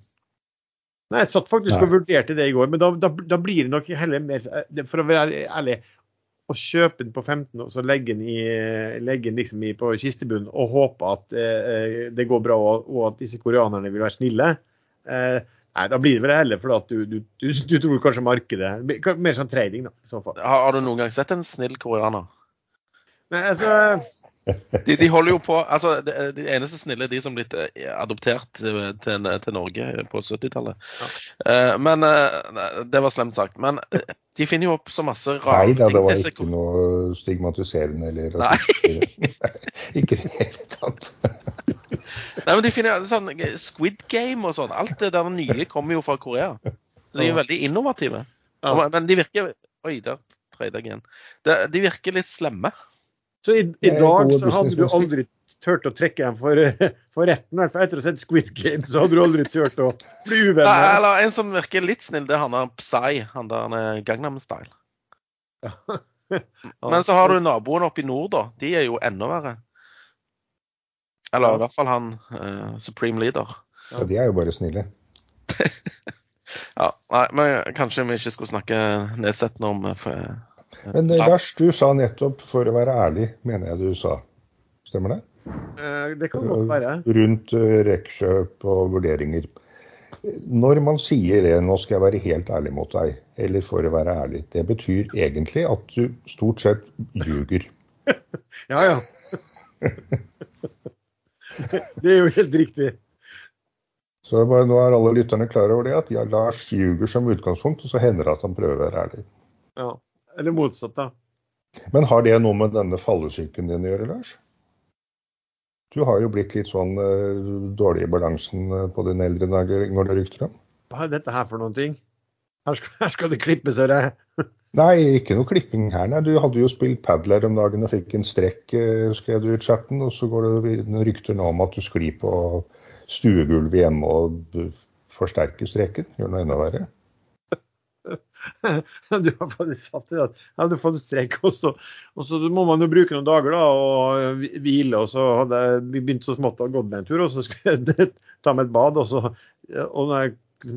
Nei, Jeg satt faktisk Nei. og vurderte det i går, men da, da, da blir det nok heller mer For å være ærlig, å kjøpe den på 15 og så legge den, i, legge den liksom i, på kistebunnen og håpe at eh, det går bra og, og at disse koreanerne vil være snille, eh, nei, da blir det vel heller fordi at du, du, du, du tror kanskje markedet Mer sånn trading, da, i så fall. Har, har du noen gang sett en snill koreaner? Nei, altså De, de holder jo på altså De, de eneste snille er de som blitt eh, adoptert til, til, til Norge på 70-tallet. Ja. men eh, Det var slemt sagt. Men eh, de finner jo opp så masse rare ting. Nei da, det var ikke noe stigmatiserende eller Nei. rasistisk. [laughs] Ikke i det hele tatt. Nei, men de finner sånn eh, Squid Game og sånn. Alt det der nye kommer jo fra Korea. Så de er veldig innovative. Ja. Men de virker Oi, der trøyde jeg igjen. De, de virker litt slemme. Så i, i dag så hadde du aldri turt å trekke dem for, [laughs] for retten. i hvert fall Etter å ha sett Squid Game, så hadde du aldri turt å bli Nei, uvenner. eller en som virker litt snill, det er han der Psy. Han der er Gangnam Style. [laughs] Men så har du naboen oppe i nord, da. De er jo enda verre. Eller i hvert fall han uh, Supreme Leader. Ja, de er jo bare snille. [laughs] Ja, nei, men kanskje vi ikke skulle snakke nedsettende om for, uh, Men eh, Lars, du sa nettopp 'for å være ærlig', mener jeg du sa. Stemmer det? Eh, Det kan godt være. Rundt eh, rekkjøp og vurderinger. Når man sier det, nå skal jeg være helt ærlig mot deg, eller for å være ærlig, det betyr egentlig at du stort sett ljuger. [laughs] Ja, ja. [laughs] [laughs] Det er jo helt riktig. Så bare, nå er alle lytterne klar over det, at ja, Lars ljuger som utgangspunkt, og så hender det at han prøver å være ærlig. Ja. Eller motsatt, da. Men har det noe med denne fallesyken din å gjøre, Lars? Du har jo blitt litt sånn uh, dårlig i balansen eh, på dine eldre dager, når det rykter om? Hva er dette her for noen ting? Her skal, her skal det klippes, hører jeg. Nei, ikke noe klipping her. Nei, du hadde jo spilt padel om dagen og fikk en strekk, eh, skrev du i chatten. Og så går det rykter nå om at du sklir på stuegulvet hjemme og forsterker streken. Gjør noe enda verre. [laughs] Du har faktisk satt det. at Jeg hadde fått strekk, og så, og så må man jo bruke noen dager da, og hvile. Og så hadde jeg begynt så smått å gå med en tur, og så skulle jeg [laughs] ta meg et bad. Og, så, og når jeg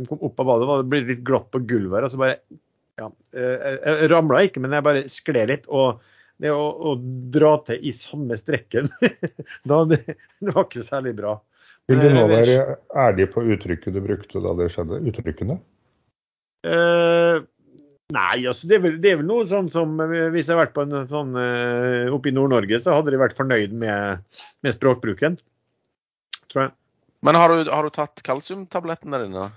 kom opp av badet, var det litt glatt på gulvet her. Og så bare ja, eh, Jeg, jeg ramla ikke, men jeg bare skled litt. Og det å, å dra til i samme strekken, [laughs] da, det, det var ikke særlig bra. Vil du nå Eh, være ærlig på uttrykket du brukte da det skjedde? Uttrykkene? Uh, nei, altså det er, vel, det er vel noe sånn som eh, Hvis jeg har vært på en sånn eh, oppe i Nord-Norge, så hadde de vært fornøyd med, med språkbruken. Tror jeg. Men har du, har du tatt kalsiumtablettene dine?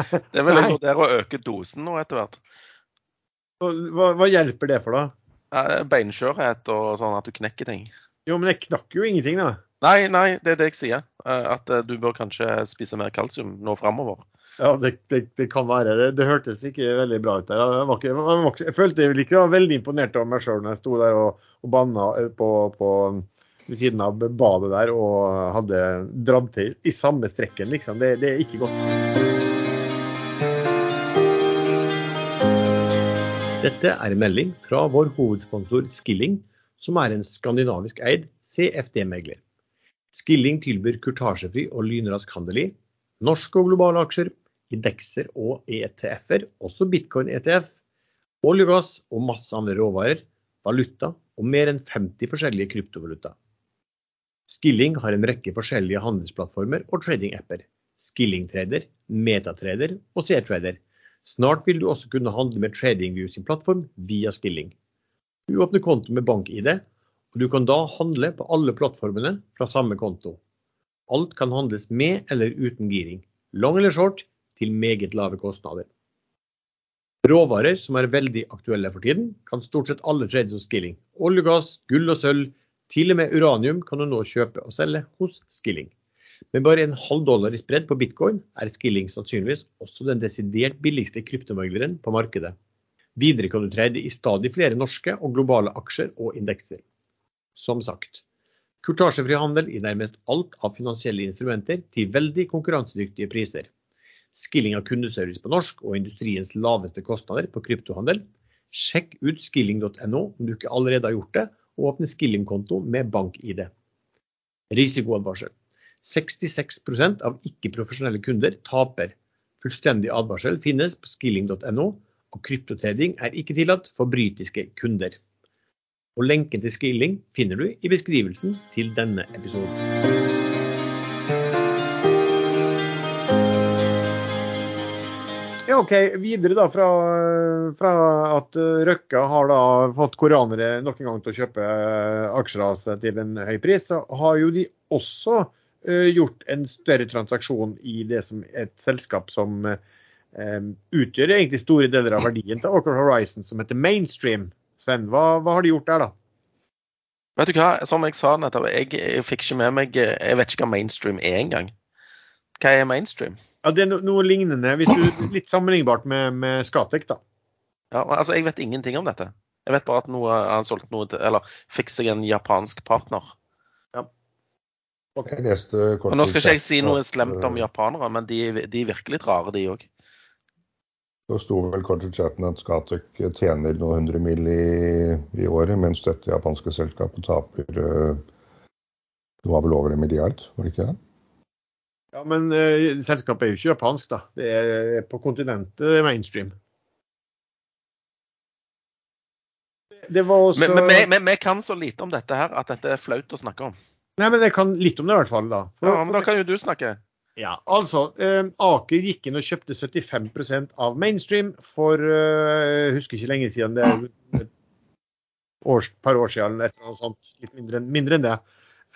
[laughs] Det vil jeg vurdere å øke dosen nå etter hvert. Hva, hva hjelper det for, da? Beinskjørhet og sånn at du knekker ting. Jo, men jeg knakk jo ingenting, da. Nei, nei, det er det jeg sier. Eh, At eh, du bør kanskje spise mer kalsium nå framover. Ja, det, det, det kan være. Det, det hørtes ikke veldig bra ut der. Jeg, var ikke, jeg, var ikke, jeg følte vel ikke var veldig imponert over meg sjøl når jeg sto der og, og banna eh, på, på ved siden av badet der og hadde dratt til i samme strekken, liksom. Det, det er ikke godt. Dette er en melding fra vår hovedsponsor Skilling, som er en skandinavisk eid CFD-megler. Skilling tilbyr kurtasjefri og lynrask handel i norske og globale aksjer, indekser og ETF-er, også bitcoin-ETF, olje og gass og masse andre råvarer, valuta og mer enn 50 forskjellige kryptovaluta. Skilling har en rekke forskjellige handelsplattformer og trading-apper. Skilling-trader, Metatrader og C-trader. Snart vil du også kunne handle med TradingView sin plattform via Skilling. Du åpner konto med bank-ID, og du kan da handle på alle plattformene fra samme konto. Alt kan handles med eller uten giring, long eller short, til meget lave kostnader. Råvarer som er veldig aktuelle for tiden, kan stort sett alle trades hos Skilling. Olje, gass, gull og sølv, til og med uranium kan du nå kjøpe og selge hos Skilling. Med bare en halv dollar i spredd på bitcoin er Skilling sannsynligvis også den desidert billigste kryptomegleren på markedet. Videre kan du trade i stadig flere norske og globale aksjer og indekser. Som sagt, kurtasjefri handel i nærmest alt av finansielle instrumenter til veldig konkurransedyktige priser. Skilling av kundeservice på norsk og industriens laveste kostnader på kryptohandel. Sjekk ut skilling.no om du ikke allerede har gjort det, og åpne Skilling-konto med bank-ID. Risikoadvarsel. 66% av ikke-profesjonelle kunder taper. Fullstendig advarsel finnes på skilling.no, og kryptotrading er ikke tillatt for britiske kunder. Og Lenken til skilling finner du i beskrivelsen til denne episoden. Ja, ok. Videre da fra, fra at Røkka har da fått koreanere nok en gang til å kjøpe aksjer av seg til en høy pris, så har jo de også gjort en større transaksjon i det som et selskap som um, utgjør egentlig store deler av verdien til Orchard Horizon, som heter Mainstream. Sven, hva, hva, har de gjort der, da? Vet du hva, som jeg sa nettopp, jeg, jeg fikk ikke med meg Jeg vet ikke hva mainstream er engang. Hva er mainstream? Ja, Det er noe lignende, du, litt sammenlignbart med, med Skatek, da. Ja, altså Jeg vet ingenting om dette. Jeg vet bare at noe, han solgte noe til, eller fikk seg en japansk partner. Ja. kort. Og nå skal ikke jeg si noe slemt om japanere, men de, de virkelig litt rare, de òg. Så sto vel kort i chatten at Skatek tjener noen hundre mill. I, i, året, mens dette japanske selskapet taper Det var vel over en milliard, var det ikke det? Ja, men eh, selskapet er jo ikke japansk, da. Det er på kontinentet mainstream. Det var også Men, men, men, vi kan så lite om dette her at dette er flaut å snakke om. Nei, men jeg kan litt om det i hvert fall, da. For, ja, men Da kan jo du snakke. Ja, altså. Eh, Aker gikk inn og kjøpte 75% av mainstream for eh, Jeg husker ikke lenge siden, det er et år, par år siden eller annet sånt. Litt mindre, mindre enn det.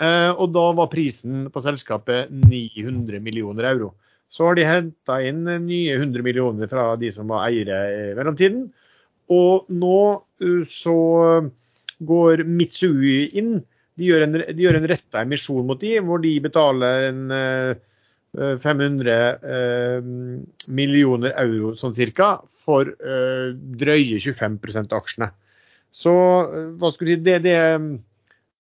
Eh, og da var prisen på selskapet 900 millioner euro. Så har de henta inn nye 100 millioner fra de som var eiere i mellomtiden. Og nå eh, så går Mitsui inn. De gjør en, de en retta emisjon mot de, hvor de betaler en 500 eh, millioner euro sånn cirka for drøye 25 av aksjene. Så hva skulle du si, det, det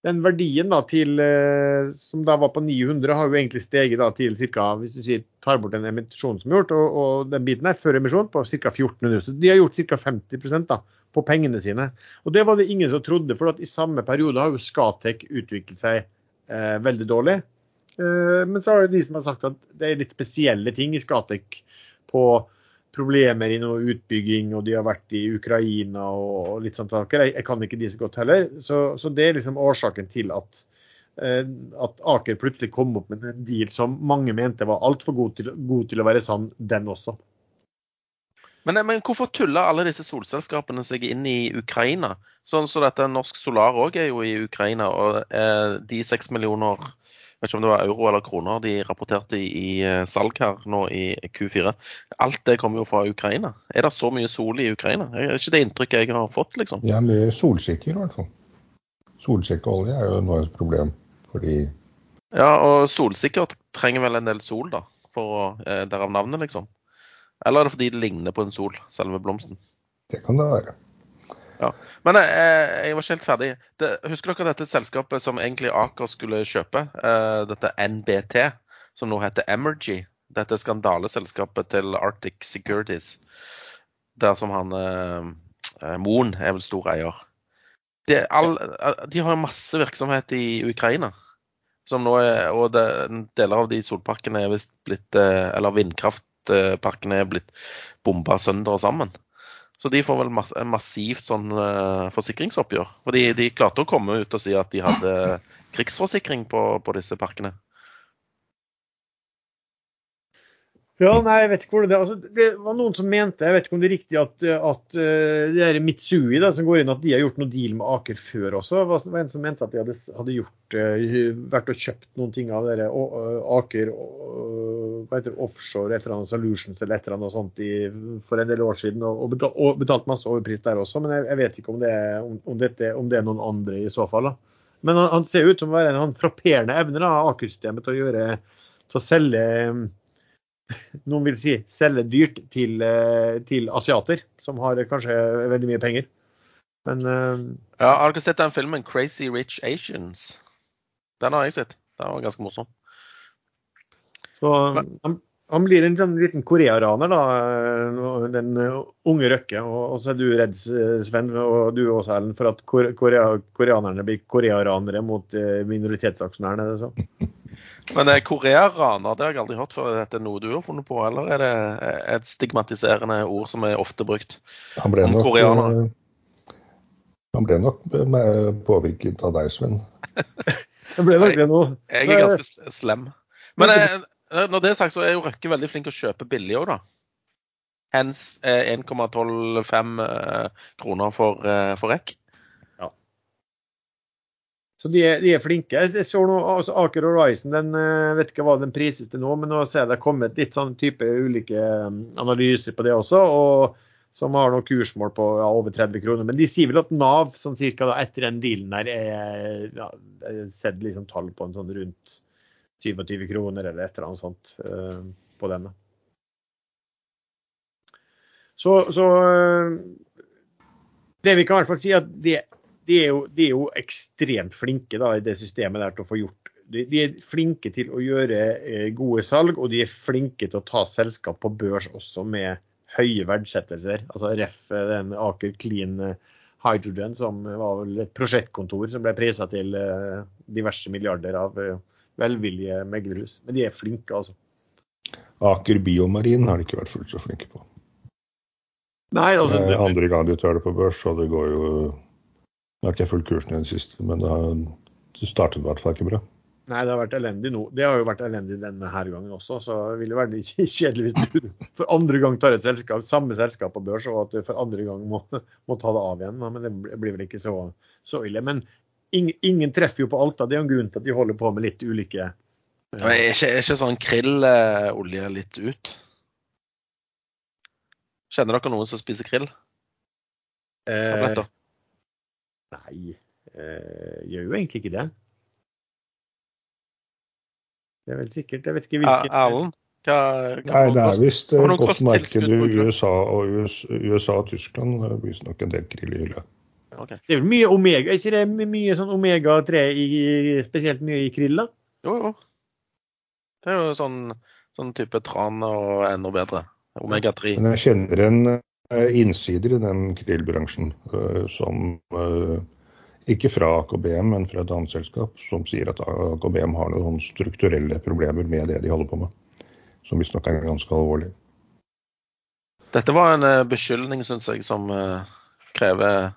den verdien da til, eh, som da var på 900, har jo egentlig steget da til ca. Hvis du sier, tar bort den emisjonen som er gjort, og, og den biten her før emisjon, på ca. 1400. Så de har gjort ca. 50% da, på pengene sine. Og det var det ingen som trodde, for i samme periode har jo Skatek utviklet seg eh, veldig dårlig. Eh, men så har det de som har sagt at det er litt spesielle ting i Skatek på problemer i noe utbygging, og de har vært i Ukraina og, litt saker. Jeg, jeg, kan ikke de så godt heller. Så, så det er liksom årsaken til at, eh, at, Aker plutselig kom opp med en deal som mange mente var altfor god, god til å være sann, den også. Men, men, hvorfor tuller alle disse solselskapene seg inn i Ukraina? Sånn så dette Norsk Solar òg er jo i Ukraina, og eh, de seks millioner vet ikke om det var euro eller kroner de rapporterte i, i eh, salg her nå i Q4. Alt det kommer jo fra Ukraina. Er det så mye sol i Ukraina? Det er ikke det inntrykket jeg har fått, liksom. Ja, mye solsikker i hvert fall. Solsikkeolje er jo nå et problem fordi Ja, og solsikker trenger vel en del sol, da. For å, eh, Derav navnet, liksom. Eller er det fordi det ligner på en sol, selve blomsten? Det kan det være. Ja. Men jeg, eh, jeg, var ikke helt ferdig. Det, husker dere dette selskapet som egentlig Aker skulle kjøpe? Uh, dette NBT, som nå heter Emergy. Dette skandaleselskapet til Arctic Securities. Der som han uh, Moen er vel stor eier. De, all, de har masse virksomhet i Ukraina. Som nå er, og det, deler av de solparkene er visst blitt Eller vindkraftparkene er blitt bomba sønder og sammen. Så de får vel mass massivt sånn uh, forsikringsoppgjør. For de, klarte å komme ut og si at de hadde krigsforsikring på, på disse parkene. Ja, nei, jeg vet ikke hvor det. Altså, det var noen som mente, jeg vet ikke om det er riktig, at, at uh, det er Mitsui da, som går inn, at de har gjort noe deal med Aker før også. Det var en som mente at de hadde, hadde gjort, uh, vært og kjøpt noen ting av dere, Aker hva heter det, offshore et eller annet solutions eller et eller annet sånt i, for en del år siden, og, og, betalt, og betalt, masse overpris der også. Men jeg, jeg vet ikke om det, er, om, om, dette, om det, er noen andre i så fall. da. Men han, han ser ut som å være en frapperende evne av Aker-systemet til å gjøre til å selge noen vil si selge dyrt til, eh, til, asiater, som har kanskje veldig mye penger. Men uh, Ja, Har dere sett den filmen 'Crazy Rich Asians'? Den har jeg sett. Den var ganske morsom. Så han, han, blir en sånn liten korearaner, da, eh, den unge Røkke. Og, så er du redd, Sven, og du også, Ellen, for at korea, koreanerne blir korearanere mot minoritetsaksjonærene? er det så? [laughs] Men er Korea-raner, det har jeg aldri hørt før. Er det noe du har funnet på, eller er det et stigmatiserende ord som er ofte brukt Han ble om nok, koreanere? eh, han ble nok eh, påvirket av deg, Sven. [laughs] Det ble nok det nå. Jeg er ganske slem. Men jeg, når det er sagt, så er jo Røkke veldig flink til å kjøpe billig òg, da. Hens eh, 1,125 eh, kroner for, eh, for rekk. Så de er, de er flinke. Jeg, så nå, altså Aker Horizon den eh, vet ikke hva den prises til nå, men nå ser jeg det er kommet litt sånn type ulike eh, analyser på det også. og Som har noen kursmål på ja, over 30 kroner. Men de sier vel at Nav sånn cirka da, etter den dealen der er ja, sett liksom tall på en sånn rundt 27 kroner eller et eller annet sånt uh, på denne. Så, så uh, det vi kan i hvert fall si at det de er, jo, de er jo ekstremt flinke da, i det systemet der til å få gjort De, de er flinke til å gjøre eh, gode salg, og de er flinke til å ta selskap på børs også med høye verdsettelser. Altså ref eh, den Aker Clean eh, Hydrogen, som var vel et prosjektkontor som ble prisa til eh, diverse milliarder av eh, velvillige meglerhus. Men de er flinke, altså. Aker Biomarin har de ikke vært fullt så flinke på. Nei, altså, er det, andre gang de tør det på børs, og det går jo Nå har ikke jeg fulgt kursen i det siste, men det, har, det startet i hvert fall ikke bra. nei, det har vært elendig nå. Det har jo vært elendig denne her gangen også, så det ville være litt [laughs] kjedelig hvis du for andre gang tar et selskap, samme selskap på børs, og at du for andre gang må, må ta det av igjen. Men det blir vel ikke så, så ille. Men ingen, ingen treffer jo på alt. da, Det er jo en grunn til at de holder på med litt ulike ja. Er ikke, er ikke sånn krillolje litt ut? Kjenner dere noen som spiser krill? eh, Tabletter? Nei, eh, gjør jo egentlig ikke det. Det er vel sikkert. Jeg vet ikke hvilken Erlend? Hva, hva Nei, det er visst et godt marked i? USA og, US, USA og Tyskland. Det blir nok en del krill i hylla. Okay. Det er vel mye omega, er ikke det er mye sånn omega-3 spesielt mye i krill, da? Jo, jo. Det er jo sånn, sånn type tran og enda bedre. Omega-3. Men jeg kjenner en eh, innsider i den krillbransjen eh, som eh, ikke fra AKBM, men fra et annet selskap, som sier at AKBM har noen strukturelle problemer med det de holder på med. Som visstnok er ganske alvorlig. Dette var en eh, beskyldning, syns jeg, som krever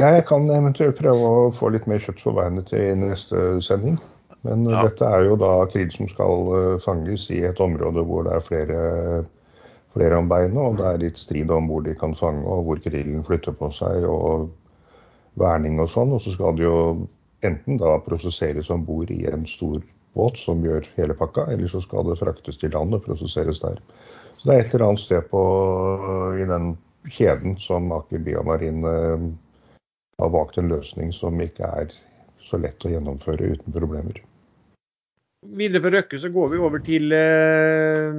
jeg kan eventuelt prøve å få litt mer kjøtt på beinet til neste sending. Men Ja. dette er jo da krill som skal fanges i et område hvor det er flere, flere om beinet, og det er litt strid om hvor de kan fange og hvor grillen flytter på seg og verning og sånn. Og så skal det jo enten da prosesseres om bord i en stor båt som gjør hele pakka, eller så skal det fraktes til land og prosesseres der. Så det er et eller annet sted på, i den kjeden som Aker Biomarin eh, har valgt en løsning som ikke er så lett å gjennomføre uten problemer. Videre fra Røkke så går vi over til eh,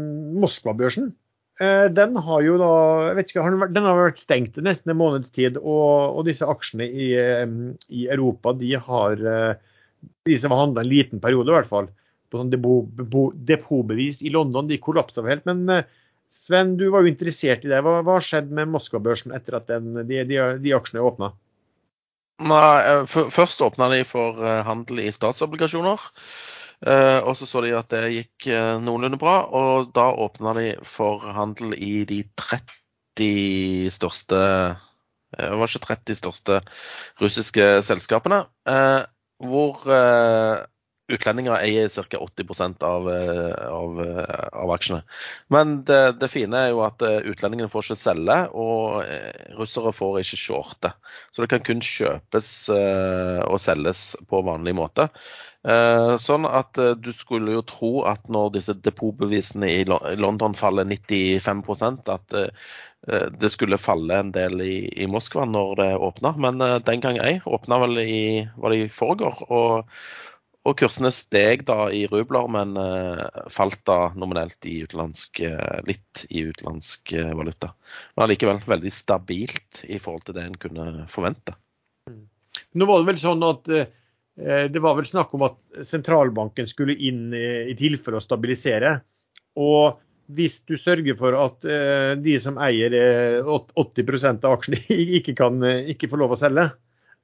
Moskva-børsen. Eh, den har jo da jeg vet ikke, den, har vært stengt nesten en måneds tid, og, og disse aksjene i, i Europa de har eh, de som har handla en liten periode, i hvert fall, på sånn depo- depo- depotbevis i London, de kollapsa helt. Men eh, Sven, du var jo interessert i det. Hva, har skjedd med Moskva-børsen etter at den, de, de, de aksjene åpna? Nei, først åpna de for handel i statsobligasjoner. Eh, Og så så de at det gikk eh, noenlunde bra, og da åpna de for handel i de 30 største eh, Det var ikke 30 største russiske selskapene. Hvor utlendinger eier ca. 80 av, eh, av, eh, av aksjene. Men det, det fine er jo at eh, utlendingene får ikke selge, og russere får ikke shorte. Så det kan kun kjøpes og selges på vanlig måte. Sånn at du skulle jo tro at når disse depotbevisene i London faller 95 at det skulle falle en del i, i Moskva når det åpna, men den gang ei. Åpna vel i, var det i forgår. Og, og kursene steg da i rubler, men eh, falt da nominelt i utenlandsk, eh, litt i utenlandsk eh, valuta. Men allikevel veldig stabilt i forhold til det en kunne forvente. Nå var det vel sånn at det var vel snakk om at sentralbanken skulle inn i tilfelle å stabilisere. Og hvis du sørger for at de som eier eh, 80% av aksjene [laughs] ikke, kan, ikke får lov å selge,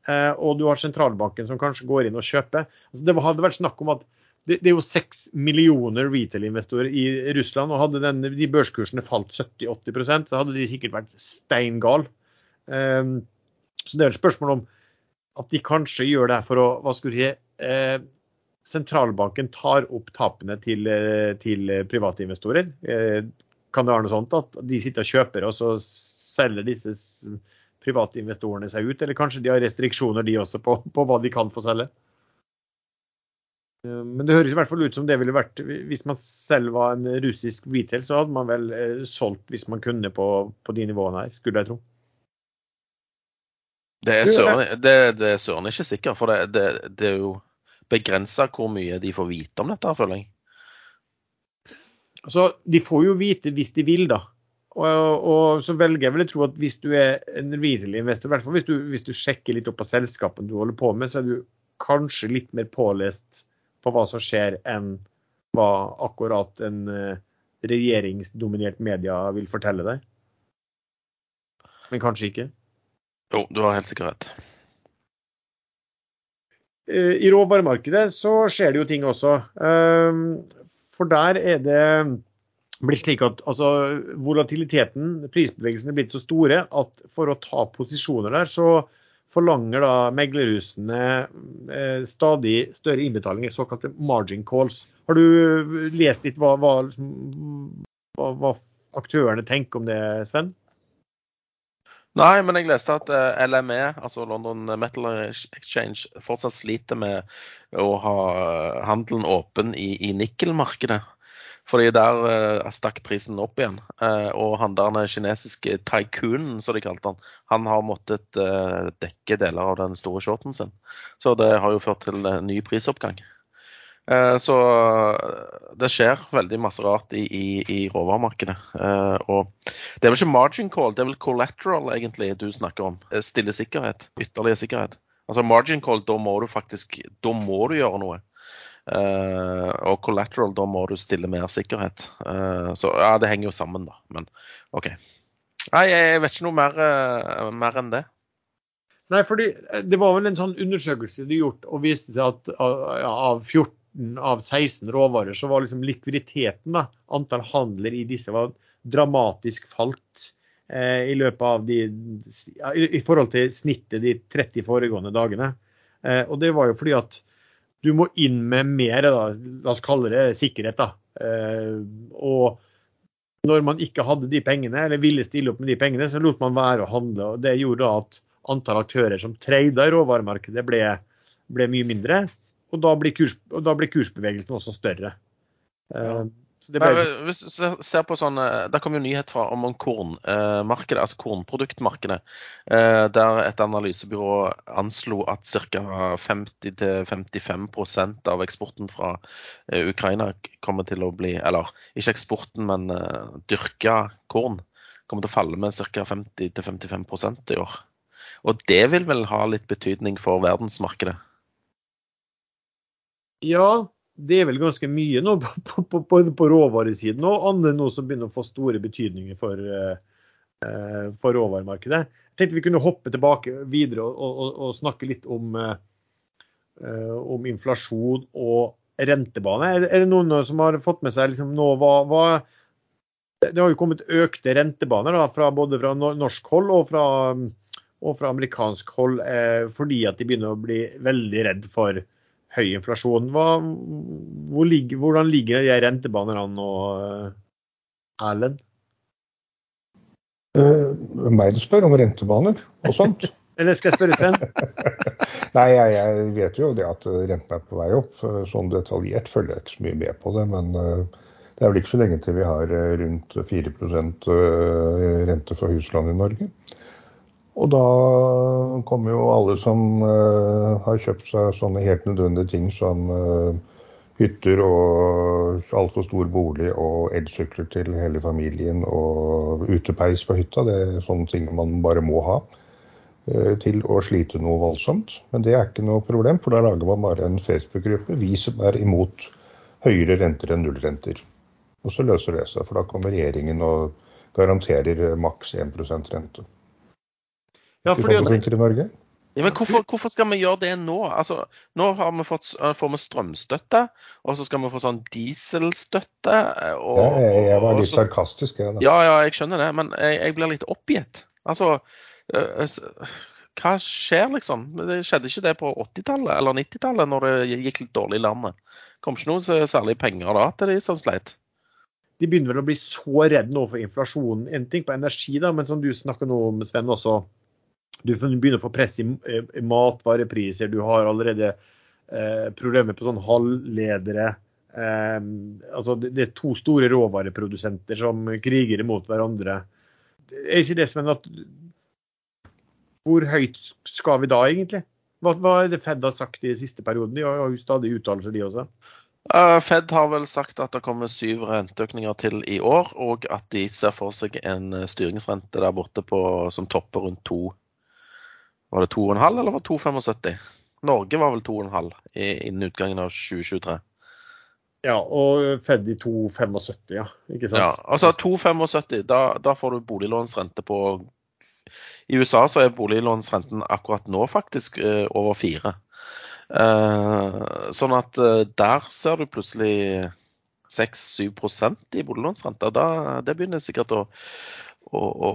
og du har sentralbanken som kanskje går inn og kjøper altså Det hadde vært snakk om at det, det, er jo seks millioner retail-investorer i Russland. og Hadde den, de børskursene falt 70-80% så hadde de sikkert vært steingale. Um, så det er et spørsmål om at de kanskje gjør det for å hva skulle si, eh, Sentralbanken tar opp tapene til, eh, til private investorer. Eh, kan det være noe sånt at de sitter og kjøper, og så selger disse private investorene seg ut? Eller kanskje de har restriksjoner de også på, på hva de kan få selge? Eh, men det høres i hvert fall ut som det ville vært Hvis man selv var en russisk retail, så hadde man vel eh, solgt hvis man kunne på, på de nivåene her, skulle jeg tro. Det er søren, det, det er søren ikke sikkert, for det, det, det er jo begrensa hvor mye de får vite om dette, føler jeg. Altså, De får jo vite hvis de vil, da. Og, og så velger jeg vel å tro at hvis du er en retail-investor, i hvert fall hvis du, hvis du sjekker litt opp av selskapene du holder på med, så er du kanskje litt mer pålest på hva som skjer, enn hva akkurat en uh, regjeringsdominert media vil fortelle deg. Men kanskje ikke. Jo, du har helt sikkert rett. Uh, I råvaremarkedet så skjer det jo ting også. Uh, for der er det blitt slik at altså, volatiliteten, prisbevegelsene, er blitt så store at for å ta posisjoner der, så forlanger da meglerhusene eh, stadig større innbetalinger, såkalte margin calls. Har du lest litt hva, hva, hva, hva aktørene tenker om det, Sven? Nei, men jeg leste at eh, LME, altså London Metal Exchange, fortsatt sliter med å ha handelen åpen i, i nikkelmarkedet. Fordi der uh, stakk prisen opp igjen. Uh, og han der kinesiske taikunen, som de kalte han, han har måttet uh, dekke deler av den store shorten sin. Så det har jo ført til ny prisoppgang. Så det skjer veldig masse rart i, i, i råvaremarkedet. Og det er vel ikke margin call, det er vel collateral egentlig du snakker om. Stille sikkerhet. Ytterligere sikkerhet. Altså margin call, da må du faktisk da må du gjøre noe. Uh, og collateral, da må du stille mer sikkerhet. Uh, så ja, det henger jo sammen, da. Men OK. Nei, jeg vet ikke noe mer, uh, mer enn det. Nei, fordi det var vel en sånn undersøkelse de gjort og viste seg at ja, av 14 av 16 råvarer, så var liksom likviditeten, da, antall handler i disse, var dramatisk falt i løpet av de I forhold til snittet de 30 foregående dagene. og det var jo fordi at du må inn med mer, da, la oss kalle det sikkerhet. da. Eh, og når man ikke hadde de pengene, eller ville stille opp med de pengene, så lot man være å handle. og Det gjorde at antall aktører som trada i råvaremarkedet ble, ble, mye mindre. Og da blir, kurs, kursbevegelsen også større. Ja. Eh, ble... Hvis du ser på sånn, Der kom jo nyhet fra, om kornmarkedet, altså kornproduktmarkedet. Eh, der et analysebyrå anslo at ca. 50-55% av eksporten fra eh, Ukraina kommer til å bli Eller ikke eksporten, men eh, dyrka korn kommer til å falle med ca. 50-55% i år. Og det vil vel ha litt betydning for verdensmarkedet? Ja, det er vel ganske mye nå på, på, på, på råvaresiden og andre nå som begynner å få store betydninger for, uh, for råvaremarkedet. Jeg tenkte vi kunne hoppe tilbake videre og, og, og snakke litt om, uh, om, inflasjon og rentebane. Er, er, det noen som har fått med seg liksom nå hva, hva, Det har jo kommet økte rentebaner da, fra, både fra norsk hold og fra, og fra amerikansk hold uh, fordi at de begynner å bli veldig redd for høy inflasjon. Hva, hvor ligger, hvordan ligger de rentebanene an nå, Erlend? Uh, meg du spør om rentebaner og sånt. [laughs] Eller skal jeg spørre Sven? [laughs] Nei, jeg, jeg, vet jo det at renten er på vei opp. Sånn detaljert følger jeg ikke så mye med på det. Men uh, det er vel ikke så lenge til vi har rundt 4% rente for huslån i Norge. Og da kommer jo alle som uh, har kjøpt seg sånne helt nødvendige ting som uh, hytter og altfor stor bolig og elsykler til hele familien og utepeis på hytta. Det er sånne ting man bare må ha uh, til å slite noe voldsomt. Men det er ikke noe problem, for da lager man bare en Facebook-gruppe. Vi som er imot høyere renter enn nullrenter. Og så løser det seg, for da kommer regjeringen og garanterer maks 1% rente. Ja, fordi, i Norge? Ja, men hvorfor, hvorfor, skal vi gjøre det nå? Altså, nå har vi fått, får vi strømstøtte, og så skal vi få sånn dieselstøtte. Og, ja, jeg var litt sarkastisk, jeg. Ja, ja, jeg skjønner det, men jeg, jeg blir litt oppgitt. Altså, hva skjer, liksom? Det skjedde ikke det på 80-tallet eller 90-tallet, når det gikk litt dårlig i landet? Kom ikke noe særlig penger da til de som sleit? De begynner vel å bli så redde nå for inflasjonen. En ting på energi, da, men som du snakker nå om, Sven, også du begynner å få press i, i matvarepriser. Du har allerede eh, problemer på sånn halvledere. Eh, altså det, er to store råvareprodusenter som kriger imot hverandre. Er ikke det som at Hvor høyt skal vi da, egentlig? Hva, hva er det Fed har sagt i siste perioden? De har jo stadig uttalelser, de også. Fed har vel sagt at det kommer syv renteøkninger til i år, og at de ser for seg en styringsrente der borte på, som topper rundt to var det 2,5 eller var det 2,75? Norge var vel 2,5 innen utgangen av 2023. Ja, og Fed i 2,75, ja. Ikke sant? Ja, altså 2,75, da, da, får du boliglånsrente på I USA så er boliglånsrenten akkurat nå faktisk eh, over 4. Eh, sånn at eh, der ser du plutselig 6-7 i boliglånsrente. Da, det begynner sikkert å, å, å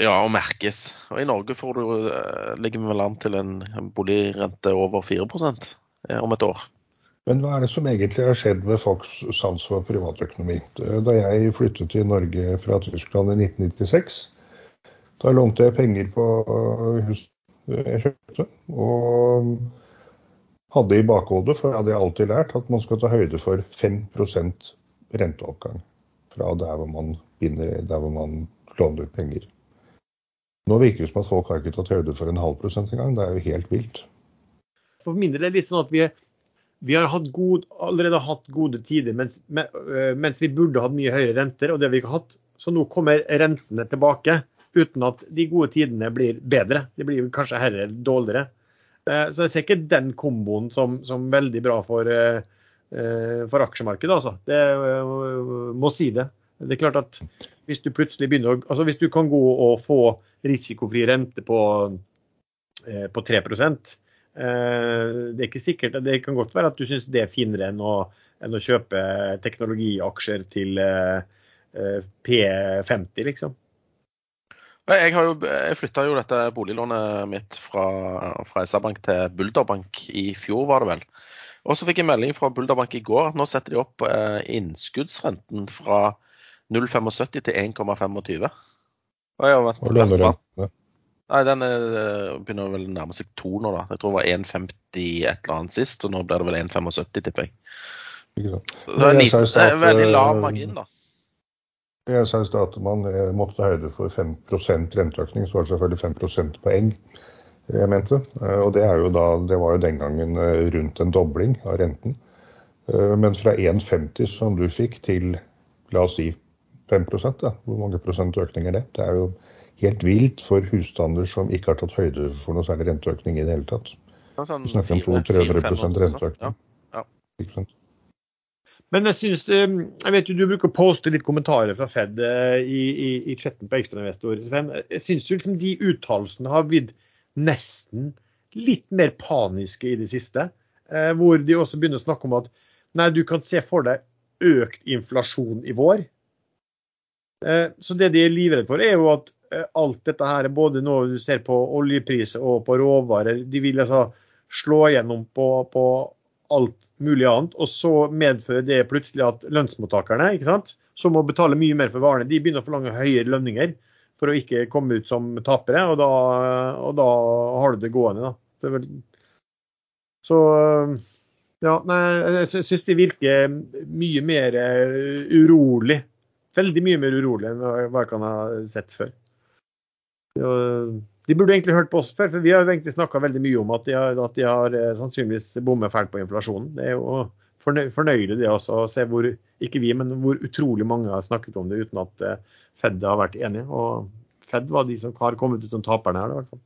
ja, og merkes. Og I Norge får du, eh, ligger vi vel an til en boligrente over 4 eh, om et år. Men hva er det som egentlig har skjedd med folks sans for privatøkonomi? Da jeg flyttet til Norge fra Tyskland i 1996, da lånte jeg penger på huset jeg kjøpte. Og hadde i bakhodet, for jeg hadde alltid lært, at man skal ta høyde for 5 renteoppgang fra der hvor man binder, der hvor man låner ut penger. Nå virker det som at folk har ikke tatt høyde for en halv prosent engang. Det er jo helt vilt. For min del er det litt sånn at vi, vi har hatt god, allerede hatt gode tider mens, øh, mens, vi burde hatt mye høyere renter. og det har vi ikke hatt. Så nå kommer rentene tilbake uten at de gode tidene blir bedre. De blir kanskje heller dårligere. Eh, så jeg ser ikke den komboen som, som veldig bra for, øh, for aksjemarkedet, altså. Det må si det. Det er klart at hvis du plutselig begynner å Altså hvis du kan gå og få risikofri rente på, eh, på 3 eh, Det er ikke sikkert. Det kan godt være at du syns det er finere enn å, enn å kjøpe teknologiaksjer til eh, P50, liksom. Jeg, har jo, jeg flytta jo dette boliglånet mitt fra, fra SR-Bank til Bulderbank i fjor, var det vel. Og så fikk jeg melding fra Bulderbank i går at nå setter de opp innskuddsrenten fra 0,75 til 1,25. Og jeg har vært, og? Nei, den er, eh, begynner vel å nærme seg to nå, da. Jeg tror det var 1,50 et eller annet sist, og nå blir det vel 1,75, tipper jeg. Ikke sant. Det er, liten, det er veldig lav eh, margin, da. Jeg sa i stad at man eh, måtte ta høyde for 5 renteøkning, så var det selvfølgelig 5 prosentpoeng jeg mente. Og det, da, det, var jo den gangen rundt en dobling av renten. Men fra 1,50 som du fikk til la oss si 5 da. Hvor mange prosent økning er det? Det er jo helt vilt for husstander som ikke har tatt høyde for noe særlig renteøkning i det hele tatt. Sånn Vi snakker om 200-300 renteøkning. Ja. Ja. Men jeg synes, eh, jeg vet jo du bruker å poste litt kommentarer fra Fed eh, i, i, i chatten på Ekstrainvestor. Jeg syns liksom de uttalelsene har blitt nesten litt mer paniske i det siste. Eh, hvor de også begynner å snakke om at nei, du kan se for deg økt inflasjon i vår. Eh, så det de er livredde for, er jo at eh, alt dette her, både når du ser på oljepriser og på råvarer, de vil altså slå gjennom på, på alt mulig annet. Og så medfører det plutselig at lønnsmottakerne ikke sant, som må betale mye mer for varene, de begynner å forlange høyere lønninger for å ikke komme ut som tapere. Og da, og da har du det gående. Da. Så ja, nei, jeg syns de virker mye mer urolig Veldig mye mer urolig enn hva jeg kan ha sett før. De burde egentlig hørt på oss før, for vi har egentlig snakka veldig mye om at de har, at de har eh, sannsynligvis bommet fælt på inflasjonen. Det er jo fornøyelig det også, å se hvor ikke vi, men hvor utrolig mange har snakket om det uten at eh, Fed har vært enige. Og Fed var de som har kommet ut som taperne her, i hvert fall.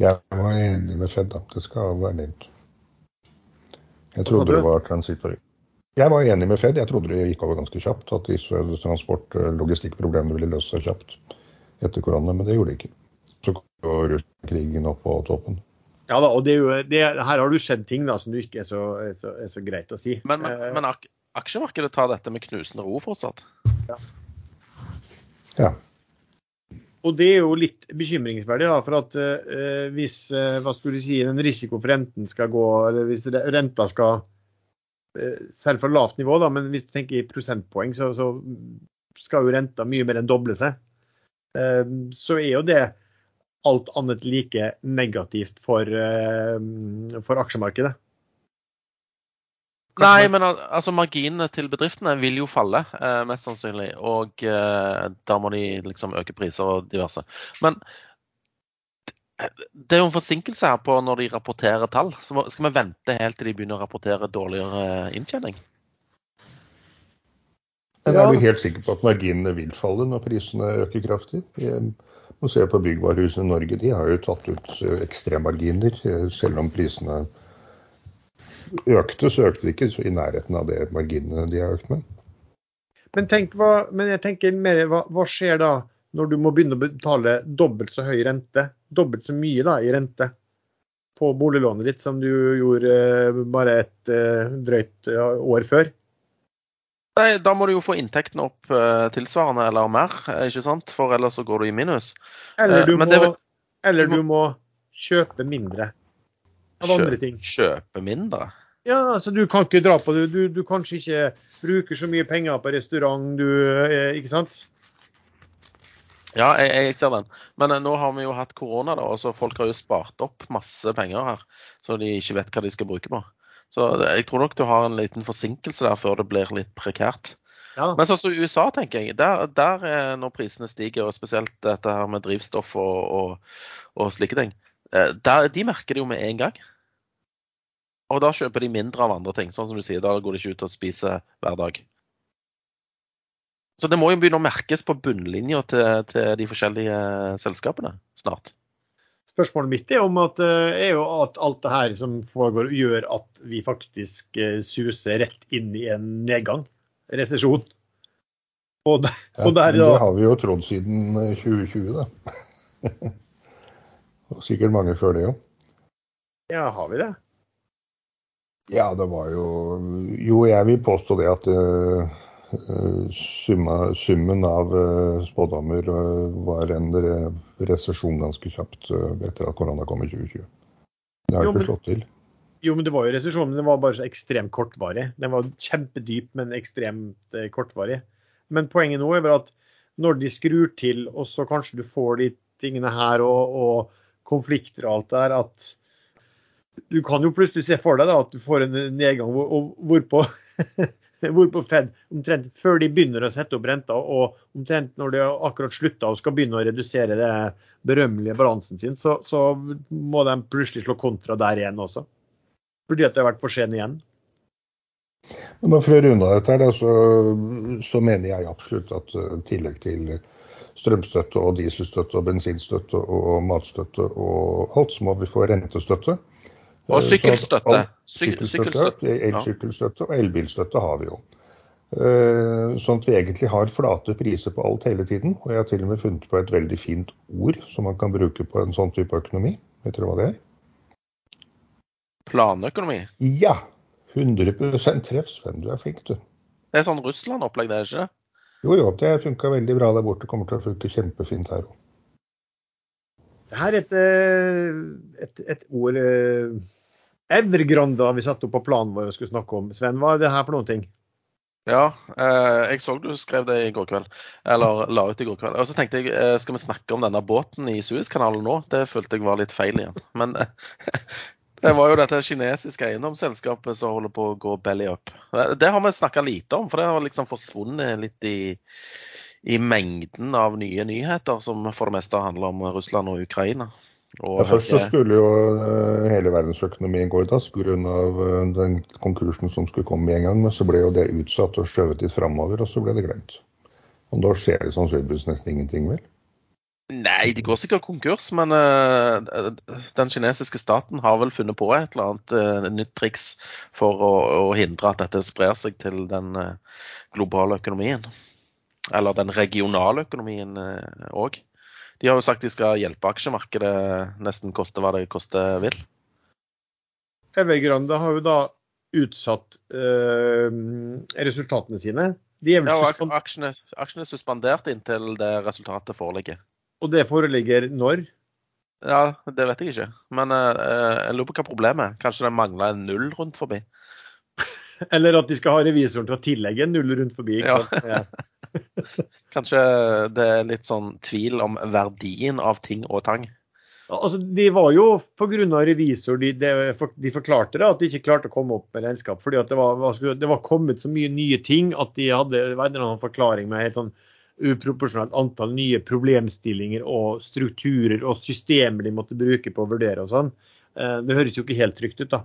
Jeg var enig med Fed, da. Det skal være nevnt. Jeg trodde det var transitorisk. Jeg var enig med Fed. Jeg trodde det gikk over ganske kjapt. At disse transport- og logistikkproblemene ville løse seg kjapt etter korona, men det gjorde det ikke. Så kom Russland krigen opp på toppen. Ja da, og det er jo, det, her har du skjedd ting da, som du ikke er så, er så, er så greit å si. Men, men, Eh, men ak aksjemarkedet tar dette med knusende ro fortsatt? Ja. Og det er jo litt bekymringsverdig, da, for at eh, hvis eh, hva skulle du si, den risiko for renten skal gå, eller hvis renta skal Selv fra lavt nivå, da, men hvis du tenker i prosentpoeng, så, så skal jo renta mye mer enn doble seg. Eh, så er jo det alt annet like negativt for, eh, for aksjemarkedet. Kanskje Nei, man- men al- altså marginene til bedriftene vil jo falle, eh, mest sannsynlig. Og eh, da må de liksom øke priser og diverse. Men det er jo en forsinkelse her på når de rapporterer tall. Så skal vi vente helt til de begynner å rapportere dårligere inntjening? Men Ja. er du helt sikker på at marginene vil falle når prisene øker kraftig? Vi må se på byggvarehusene i Norge. De har jo tatt ut eh, ekstremmarginer. eh, Selv om prisene økte, så økte de ikke så i nærheten av det marginene de har økt med. Men, tenk hva, men jeg tenker mer, hva, hva skjer da når du må begynne å betale dobbelt så høy rente, dobbelt så mye da i rente på boliglånet ditt som du gjorde eh, bare et eh, drøyt eh, år før? Nei, Da må du jo få inntektene opp tilsvarende eller mer, ikke sant? For ellers så går du i minus. Eller du, må, er eller du må, må kjøpe mindre av andre ting. Kjøpe mindre. Ja, altså Du kan ikke dra på det. Du, du kanskje ikke bruker så mye penger på restaurant, du, ikke sant? Ja, jeg, jeg ser den. Men eh, nå har vi jo hatt korona, da, og så folk har jo spart opp masse penger her. Så de ikke vet hva de skal bruke på. Så jeg tror nok du har en liten forsinkelse der før det blir litt prekært. Ja. Men sånn som i USA, tenker jeg, der, der eh, når prisene stiger, og spesielt dette her med drivstoff og, og, og slike ting, eh, der, de merker det jo med en gang. Og da kjøper de mindre av andre ting. Sånn som du sier, da går de ikke ut og spiser hver dag. Så det må jo begynne å merkes på bunnlinja til, til de forskjellige selskapene snart. Spørsmålet mitt er, om at, eh, er jo at alt det her som foregår, gjør at vi faktisk eh, suser rett inn i en nedgang, resesjon. Og, der- Ja, og der det har vi jo trodd siden eh, 2020, da. [laughs] og sikkert mange før det òg. Ja, har vi det? Ja, det var jo Jo, jeg vil påstå det at eh, eh, summa, summen av uh, spådommer eh, var en re resesjon ganske kjapt eh, etter at korona kom i 2020. Det har Jo, ikke slått til. Jo, men det var jo resesjon, men den var bare så ekstremt kortvarig. Den var kjempedyp, men ekstremt eh, kortvarig. Men poenget nå er vel at når de skrur til, og så kanskje du får de tingene her og, og konflikter og alt det der, at du kan jo plutselig se for deg da, at du får en nedgang hvor, hvorpå, [laughs] [laughs] hvorpå Fed omtrent før de begynner å sette opp renta, og omtrent når de akkurat slutta og skal begynne å redusere det berømmelige balansen sin, så, så må de plutselig slå kontra der igjen også. Fordi at det har vært for sent igjen. Men for å runde av dette, så, så mener jeg absolutt at i tillegg til strømstøtte og dieselstøtte og bensinstøtte og matstøtte og alt, så må vi få rentestøtte. Og Eh, sykkelstøtte. Sykkelstøtte, Sykkelstøtte. elsykkelstøtte og elbilstøtte har vi jo. Eh, Sånn at vi egentlig har flate priser på alt hele tiden. Og jeg har til og med funnet på et veldig fint ord som man kan bruke på en sånn type økonomi. Vet dere hva det er? Planøkonomi. Ja! 100 treff, Sven. Du er flink, du. Det er sånn Russland-opplegg, det er ikke det? Jo jo, det funka veldig bra der borte. Kommer til å funke kjempefint her òg. Det her er et, eh, et, et ord eh, Evergrande har vi satt opp på planen vår og skulle snakke om. Sven, hva er det her for noen ting? Ja, eh, jeg så du skrev det i går kveld. Eller la ut i går kveld. Og så tenkte jeg, eh, skal vi snakke om denne båten i Suezkanalen nå? Det følte jeg var litt feil igjen. Men eh, [laughs] det var jo dette kinesiske eiendomsselskapet som holder på å gå belly up. Det, det har vi snakka lite om, for det har liksom forsvunnet litt i, i mengden av nye nyheter, som for det meste handler om Russland og Ukraina. Ja, først så skulle jo eh, hele verdensøkonomien gå i dass pga. Uh, den konkursen som skulle komme med en gang. Men så ble jo det utsatt og skjøvet litt framover, og så ble det glemt. Og da skjer det sannsynligvis nesten ingenting, vel? Nei, de går sikkert konkurs, men uh, den kinesiske staten har vel funnet på et eller annet uh, nytt triks for å, å hindre at dette sprer seg til den uh, globale økonomien. Eller den regionale økonomien òg. De har jo sagt de skal hjelpe aksjemarkedet nesten koste hva det koste vil. Evergrande har jo da utsatt øh, resultatene sine. Er Ja, og aksjene, aksjene er suspendert inntil det resultatet foreligger. og det foreligger når? Ja, det vet jeg ikke. Men eh, jeg lurer på hva problemet er. Kanskje det mangler en null rundt forbi? Eller at de skal ha revisoren til å tillegge en null rundt forbi. Ja. [laughs] Kanskje det er litt sånn tvil om verdien av ting og tang? Altså, de var jo pga. revisor de, de, de forklarte det, at de ikke klarte å komme opp med regnskap. fordi det var, det var kommet så mye nye ting at de hadde det var en eller annen forklaring med helt sånn uproporsjonalt antall nye problemstillinger og strukturer og systemer de måtte bruke på å vurdere og sånn. Eh, Det høres jo ikke helt trygt ut, da.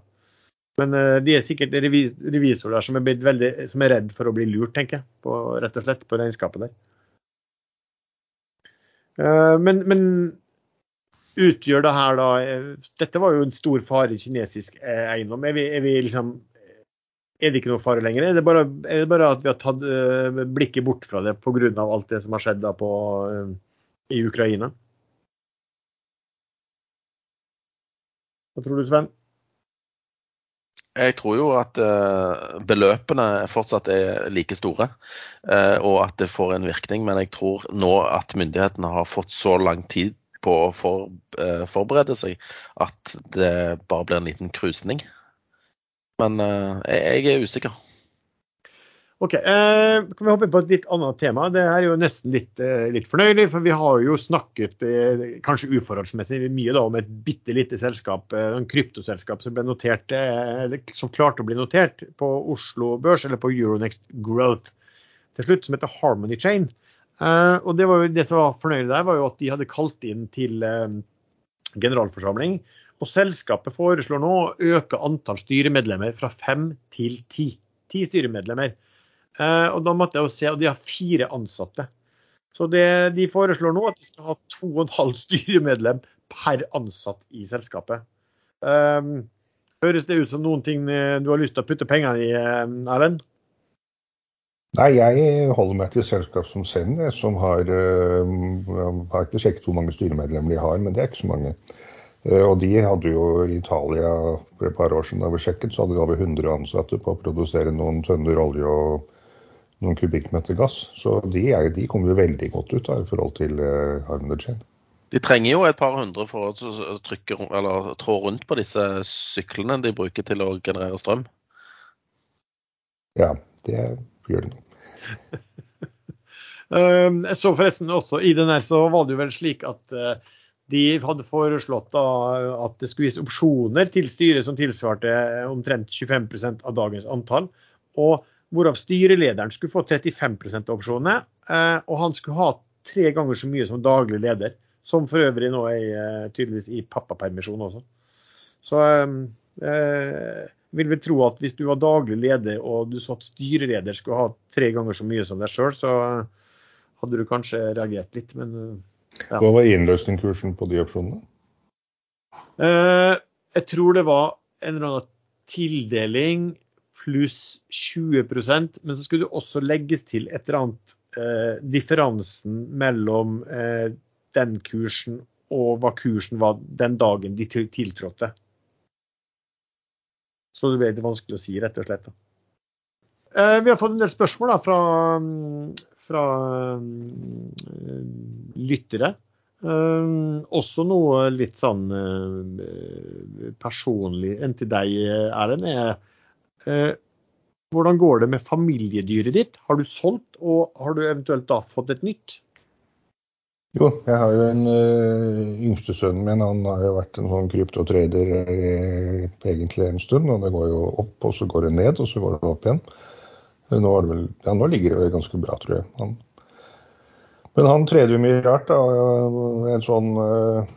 Men eh, de er sikkert revis revisorer som er, veldig, som er redd for å bli lurt, tenker jeg. På, rett og slett på regnskapet der. Eh, Men, men utgjør det her da eh, Dette var jo en stor fare i kinesisk eiendom. Er, vi, er, vi liksom, er det ikke noe fare lenger? Er det bare, er det bare at vi har tatt blikket bort fra det pga. alt det som har skjedd da på, i Ukraina? Hva tror du, Sven? Jeg tror jo at eh, beløpene fortsatt er like store, eh, og at det får en virkning. Men jeg tror nå at myndighetene har fått så lang tid på å for, eh, forberede seg at det bare blir en liten krusning. Men jeg, jeg er usikker. Ok, eh, Kan vi hoppe på et litt annet tema? Det er jo nesten litt, eh, litt fornøyelig, for vi har jo snakket eh, kanskje uforholdsmessig mye da, om et bitte lite selskap, eh, en kryptoselskap som ble notert, eh, som klarte å bli notert på Oslo Børs eller på Euronext Growth til slutt, som heter Harmony Chain. Eh, og det, var jo, det som var fornøyelig der, var jo at de hadde kalt inn til eh, generalforsamling. Og selskapet foreslår nå å øke antall styremedlemmer fra fem til ti. Ti styremedlemmer. Eh, og da måtte jeg jo se, og de har fire ansatte. Så det, de foreslår nå at de skal ha to og en halv [laughs] styremedlem per ansatt i selskapet. Eh, høres det ut som noen ting eh, du har lyst til å putte pengene i, Erlend? Nei, jeg holder meg til selskap som Send, som har Jeg har ikke sjekket hvor mange styremedlemmer de har, men det er ikke så mange. Og de hadde jo i Italia for et par år siden da vi sjekket, så hadde de over 100 ansatte på å produsere noen tønner olje og noen kubikkmeter gass. Så de, er, de kommer jo veldig godt ut da, i forhold til hydrogen. Harmony Chain. De trenger jo et par hundre for å trykke, eller trå rundt på disse syklene de bruker til å generere strøm. Ja, det gjør de. [laughs] Eh, Jeg så forresten også i den her så var det jo vel slik at eh, de hadde foreslått da at det skulle gis opsjoner til styret som tilsvarte omtrent 25% av dagens antall. Og hvorav styrelederen skulle få 35 av opsjonene. eh, Og han skulle ha tre ganger så mye som daglig leder. Som for øvrig nå er eh, tydeligvis i pappapermisjon også. Så eh, eh, vil vi tro at hvis du var daglig leder og du så at styreleder skulle ha tre ganger så mye som deg sjøl, så hadde du kanskje reagert litt. Men Ja. Hva var innløsningskursen på de opsjonene? Eh, jeg tror det var en eller annen tildeling pluss 20% men så skulle det også legges til et eller annet eh, differansen mellom eh, den kursen og hva kursen var den dagen de tiltrådte. Så det ble litt vanskelig å si, rett og slett. Eh, vi har fått en del spørsmål da, fra, fra mm, lyttere. Um, også noe litt sånn uh, personlig enn til deg, Erlend. er uh, Hvordan går det med familiedyret ditt? Har du solgt, og har du eventuelt da fått et nytt? Jo, jeg har jo en uh, yngste sønnen min. Han har jo vært en sånn kryptotrader eh, egentlig en stund. og Det går jo opp, og så går det ned, og så går det opp igjen. Nå, det vel, ja, nå ligger det vel ganske bra, tror jeg. Han, men han trader jo mye rart. da, En sånn eh,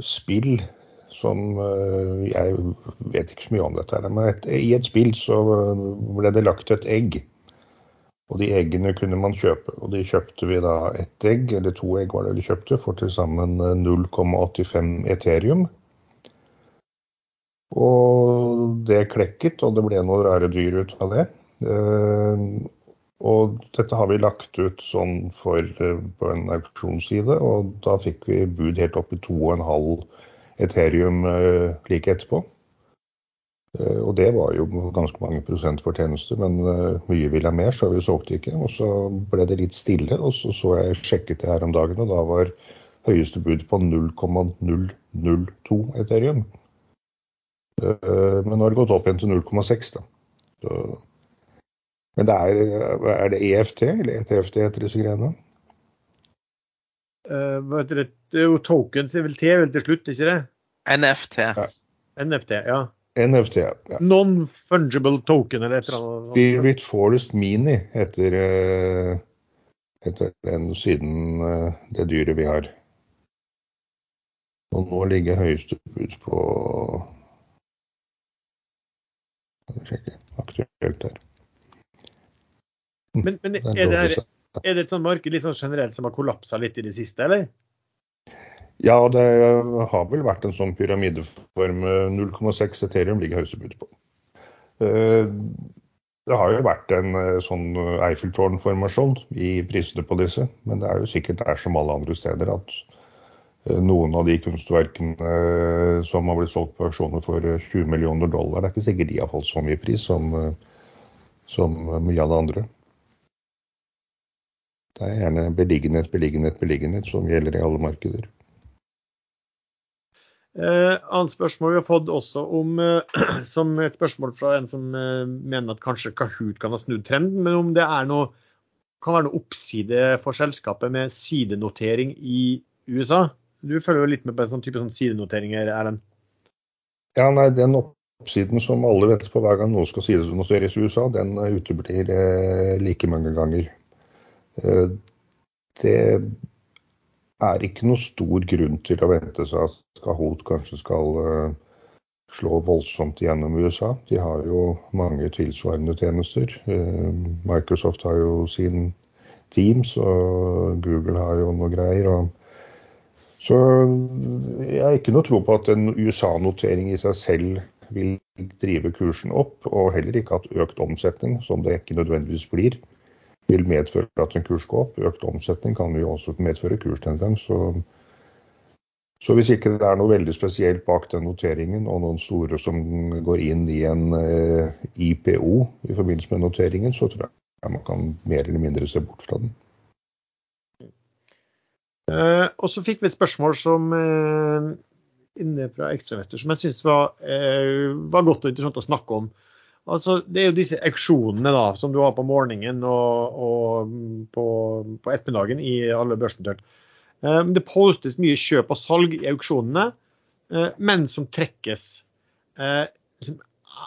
spill som eh, Jeg vet ikke så mye om dette. Men et, i et spill så ble det lagt et egg. Og de eggene kunne man kjøpe. Og de kjøpte vi da ett egg, eller to egg var det vi kjøpte, for til sammen eh, 0,85 eterium. Og det klekket, og det ble noen rare dyr ut av det. Eh, Og dette har vi lagt ut sånn for, eh, på en auksjonsside, og da fikk vi bud helt opp i 2,5 Ethereum eh, like etterpå. Eh, og det var jo ganske mange prosent fortjeneste, men mye ville ha mer, så vi solgte ikke. Og så ble det litt stille, og så så jeg sjekket det her om dagen, og da var høyeste bud på 0,002 Ethereum. Men nå har det gått opp igjen til 0,6. da. Men det er, er det EFT eller ETFT heter disse greiene? Uh, det? er jo tokens er vel T vel til slutt, ikke det? NFT. Ja. NFT, ja. NFT, ja. Non-fungible token eller et eller annet. Spirit Forest Mini heter, uh, heter den siden uh, det dyret vi har. Og nå ligger høyeste bud på Skal vi sjekke aktuelt her. Men, men er, det, [laughs] er, det, et sånt marked litt sånn generelt som har kollapsa litt i det siste, eller? Ja, det har vel vært en sånn pyramideform. 0,6 Ethereum ligger høyeste på. Eh, det har jo vært en eh, sånn Eiffeltårn-formasjon i prisene på disse, men det er jo sikkert der som alle andre steder at eh, noen av de kunstverkene som har blitt solgt på auksjoner for 20 millioner dollar, det er ikke sikkert de har fått så mye pris som, som mye av det andre. Det er gjerne beliggenhet, beliggenhet, beliggenhet som gjelder i alle markeder. Eh, annet spørsmål vi har fått også om, eh, [clears throat] som et spørsmål fra en som eh, mener at kanskje Kahoot kan ha snudd trenden, men om det noe, kan være noe oppside for selskapet med sidenotering i USA? Du følger jo litt med på en sånn type sånn sidenoteringer, Erlend? Ja, nei, den oppsiden som alle vet på hver gang noe skal sidenoteres i USA, den uteblir eh, like mange ganger. Eh, det er ikke noe stor grunn til å vente seg at Kahoot kanskje skal eh, slå voldsomt gjennom USA. De har jo mange tilsvarende tjenester. Eh, Microsoft har jo sin Teams, og Google har jo noe greier. så jeg har ikke noe tro på at en USA-notering i seg selv vil drive kursen opp, og heller ikke at økt omsetning, som det ikke nødvendigvis blir, vil medføre at en kurs går opp. Økt omsetning kan jo også medføre kurstendens. Så, så, hvis ikke det er noe veldig spesielt bak den noteringen, og noen store som går inn i en eh, IPO i forbindelse med noteringen, så tror jeg man kan mer eller mindre se bort fra den. Uh, og så fikk vi et spørsmål som uh, inne fra Ekstrainvestor som jeg syns var, uh, var, godt og interessant å snakke om. Altså, det er jo disse auksjonene da, som du har på morgenen og, og på, på, ettermiddagen i alle børsnotert. Um, det postes mye kjøp og salg i auksjonene, uh, men som trekkes. Uh,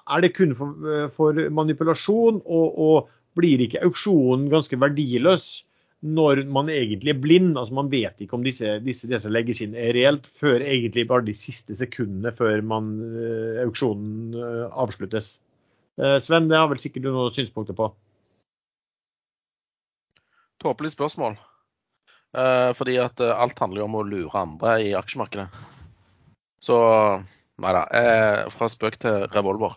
er det kun for, for manipulasjon, og, og, blir ikke auksjonen ganske verdiløs når man egentlig er blind? altså Man vet ikke om disse, disse, som legges inn er reelt, før egentlig bare de siste sekundene før man, uh, auksjonen avsluttes. Eh, Sven, det har vel sikkert du noen synspunkter på? Tåpelig spørsmål. Eh, fordi at eh, alt handler jo om å lure andre i aksjemarkedet. Så nei da. fra spøk til revolver.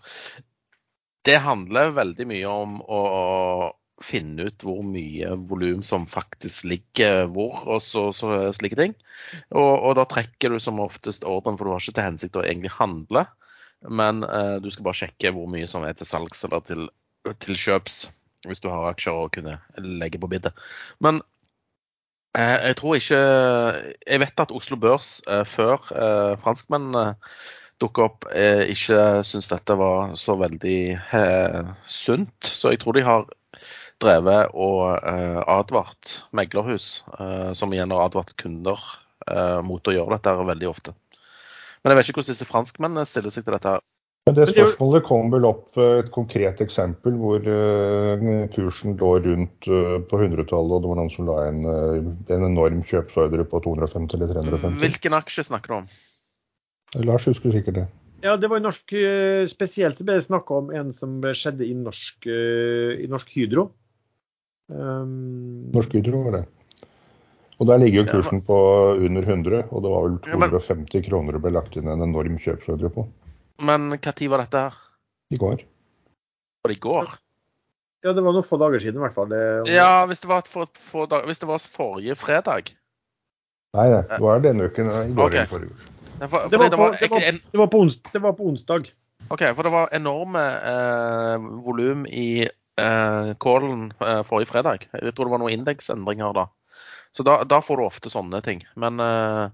Det handler veldig mye om å finne ut hvor mye volum som faktisk ligger hvor, og så, så slike ting. Og, og, da trekker du som oftest ordren, for du har ikke til hensikt å egentlig handle. Men eh, du skal bare sjekke hvor mye som er til salgs eller til, til kjøps, hvis du har aksjer å kunne legge på biddet. Men eh, jeg tror ikke Jeg vet at Oslo Børs eh, før eh, franskmennene dukka opp, eh, ikke syns dette var så veldig eh, sunt. Så jeg tror de har drevet og eh, advart meglerhus, som igjen har advart kunder mot å gjøre dette veldig ofte. Men jeg vet ikke hvordan disse franskmennene stiller seg til dette. Men det spørsmålet kom vel opp eh, et konkret eksempel hvor uh, kursen lå rundt uh, på 100-tallet, og det var noen som la en, en enorm kjøpsordre på 250 eller 350. Hvilken aksje snakker du om? Lars husker sikkert det. Ja, det var norsk, Spesielt ble det snakka om en som skjedde i Norsk, i norsk Hydro. Um, norsk Hydro var det. Og der ligger jo kursen på under 100, og det var vel 250 kroner det ble lagt inn en enorm kjøpsordre på. Men når var dette her? I går. Var det i går? Ja, det var noen få dager siden i hvert fall. Det, Ja, hvis det var, for, for, dag- hvis det var forrige fredag. Nei, det var denne uken. I går okay. forrige uke. Det, var på, var, det, var, en, det, var på ons, det var på onsdag. ok, for det var enorme eh, volum i eh, callen eh, forrige fredag. Jeg tror det var noen indeksendringer da. Så da, da får du ofte sånne ting. Men eh,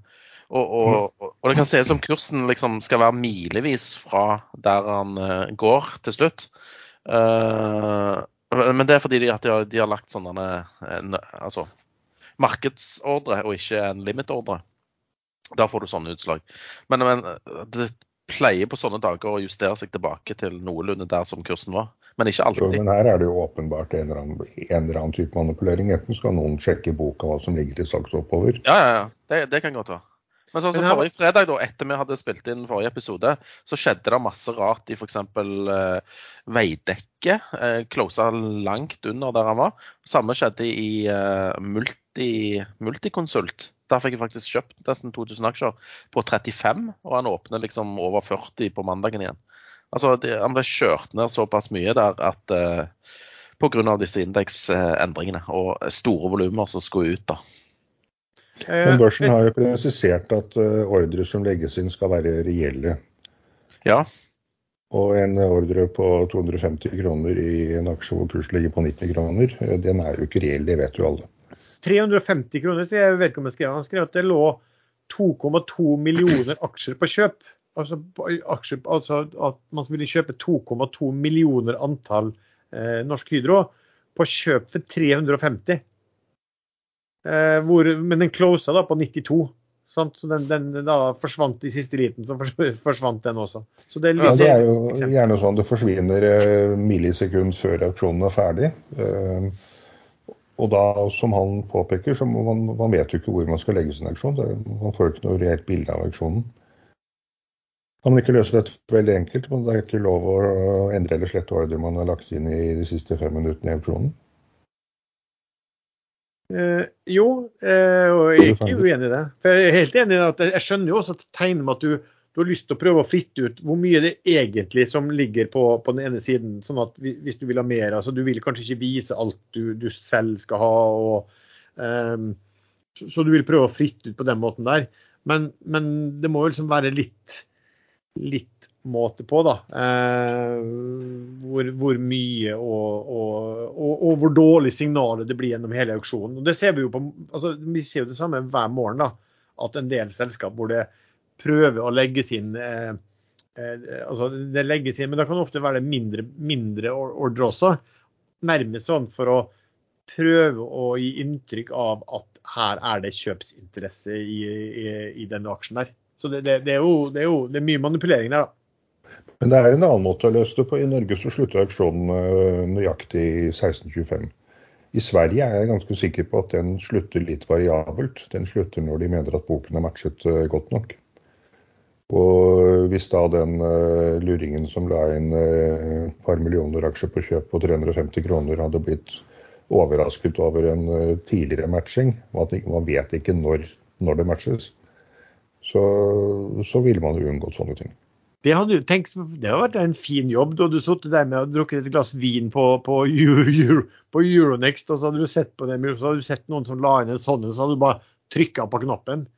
og, og, og, og det kan se ut som kursen liksom skal være milevis fra der han eh, går til slutt. Eh, men det er fordi de, de, har, de har lagt sånne altså, markedsordre og ikke en limitordre. Da får du sånne utslag. Men, men det pleier på sånne dager å justere seg tilbake til noenlunde der som kursen var. Men ikke alltid. Jo, men her er det jo åpenbart en eller, annen, en eller annen type manipulering. Enten skal noen sjekke boka hva som ligger til saks oppover. Ja, ja, ja. Det, det kan godt være. Men sånn som Men forrige fredag, da, etter vi hadde spilt inn forrige episode, så skjedde det masse rart i f.eks. Uh, Veidekke. Uh, closa langt under der han var. Samme skjedde i eh, multi, Multiconsult. Der fikk jeg faktisk kjøpt nesten 2000 aksjer på 35, og han åpner liksom over 40 på mandagen igjen. Altså, de, Han ble kjørt ned såpass mye der at eh, pga. disse indeksendringene og store volumer som skulle ut. da. Eh, Men børsen har jo presisert at uh, ordre som legges inn skal være reelle. Ja, Og en ordre på 250 kroner i en aksje hvor kursen ligger på 90 kroner, eh, den er jo ikke reell, det vet jo alle. 350 kroner, så vedkommende skrev. Han skrev at det lå 2,2 millioner aksjer på kjøp. Altså, aksjer, altså at man ville kjøpe 2,2 millioner antall eh, Norsk Hydro på kjøp for 350. Eh, hvor, men den closa da på 92. Sant? Så den, den da forsvant i siste liten, så [laughs] forsvant den også. Så det er Ja, det er jo eksempel. gjerne sånn det forsvinner eh, millisekund før auksjonen er ferdig. Eh, og da, som han påpeker, så man, man vet jo ikke hvor man skal legge sin auksjon. Man får ikke noe reelt bilde av auksjonen. Kan man ikke løse dette veldig enkelt, men det er ikke lov å endre eller slette ordre man har lagt inn i de siste fem minuttene i auksjonen. Eh, jo, eh, og jeg er ikke uenig i det. For jeg er helt enig i at jeg skjønner jo også at tegnet med at du, du har lyst til å prøve å fritte ut hvor mye det egentlig som ligger på, på den ene siden. sånn at Hvis du vil ha mer. altså Du vil kanskje ikke vise alt du, du selv skal ha. og um, så, så du vil prøve å fritte ut på den måten der. Men, men det må jo liksom være litt, litt måte på, da. Eh, hvor, hvor mye og, og, og, og hvor dårlig signalet det blir gjennom hele auksjonen. Og det ser Vi jo på, altså, vi ser jo det samme hver morgen. da, At en del selskap hvor det prøver å legge sin eh, eh, altså det legges inn, Men det kan ofte være mindre, mindre or- ordre også. Nærmest sånn for å prøve å gi inntrykk av at her er det kjøpsinteresse i, i, i denne aksjen der. Så det, det, det, er jo, det er jo det er mye manipulering der, da. Men det er en annen måte å løse det på. I Norge så slutter auksjonen eh, nøyaktig i 1625. I Sverige er jeg ganske sikker på at den slutter litt variabelt. Den slutter når de mener at boken er matchet eh, godt nok. Og hvis da den eh, luringen som la inn et par millioner aksjer på kjøp på 350 kroner, hadde blitt overrasket over en tidligere matching, man vet ikke når, når det matches, så, så ville man jo unngått sånne ting. Det hadde du tenkt, det hadde vært en fin jobb. Da hadde du sittet der med og drukket et glass vin på, på, på Euronext, og så hadde du sett på dem, så hadde du sett noen som la inn en sånn, så hadde du bare trykka på knappen.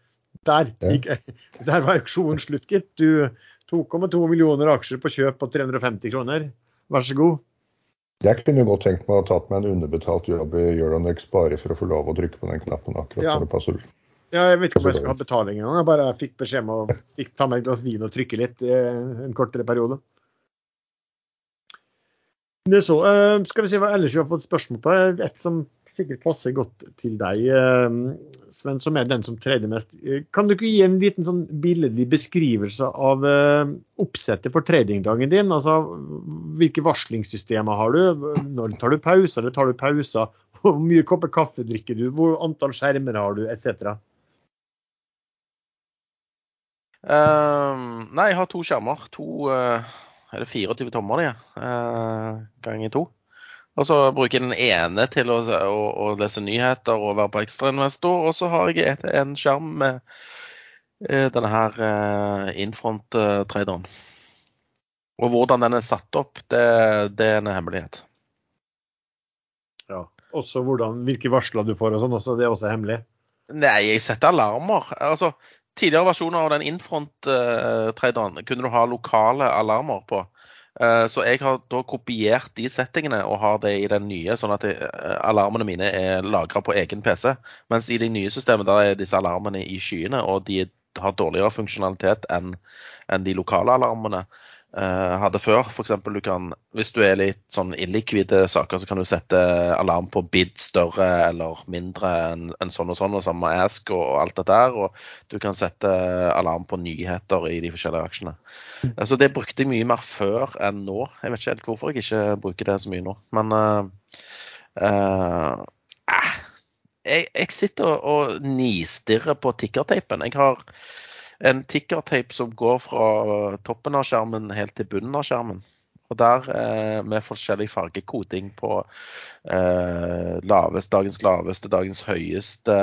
Der, gikk, [laughs] der var auksjonen slutt, gitt. Du 2,2 millioner aksjer på kjøp på 350 kroner. Vær så god. Jeg kunne godt tenkt meg å ha tatt meg en underbetalt jobb i Euronex bare for å få lov å trykke på den knappen akkurat Ja. når det passer. Ja, jeg vet ikke om jeg skulle ha betaling engang. Jeg bare fikk beskjed om å fikk ta meg et glass vin og trykke litt i en kortere periode. Det så. eh, skal vi se hva ellers vi har fått spørsmål på. Et som sikkert passer godt til deg, eh, Sven, som er den som trader mest. Eh, Kan du ikke gi en liten sånn billedlig beskrivelse av eh, oppsettet for tradingdagen din? Altså, hvilke varslingssystemer har du? Når tar du pauser, eller tar du pauser? Hvor mye kopper kaffe drikker du? Hvor antall skjermer har du, etc.? Ehm, nei, jeg har to skjermer. To uh, Er det 24 tommer, de? Uh, ganger to. Og så bruker jeg den ene til å, å, å lese nyheter og være på ekstrainvestor. Og så har jeg et, en skjerm med uh, denne her uh, Infront-traderen. Og hvordan den er satt opp, det, det er en hemmelighet. Ja. også hvordan, hvilke varsler du får og sånn? Det er også hemmelig? Nei, jeg setter alarmer. Altså, tidligere versjoner av den Infront-traderen kunne du ha lokale alarmer på. Eh, Så jeg har da kopiert de settingene og har det i den nye, sånn at det- eh, alarmene mine er lagra på egen PC. Mens i de nye systemene der er disse alarmene i skyene, og de har dårligere funksjonalitet enn de lokale alarmene eh, hadde før. For eksempel, du kan, hvis du er litt sånn illikvide saker, så kan du sette alarm på bid større eller mindre enn en sånn og sånn, og samme Ask og, og alt dette der. Og du kan sette alarm på nyheter i de forskjellige aksjene. Eh, Så det brukte jeg mye mer før enn nå. Jeg vet ikke helt hvorfor jeg ikke bruker det så mye nå. Men uh, eh, eh, jeg, jeg sitter og, og nistirrer på tikkerteipen. Jeg har en tickertape som går fra toppen av skjermen helt til bunnen av skjermen. Og der eh, med forskjellig fargekoding på eh, lavest, dagens laveste, dagens høyeste.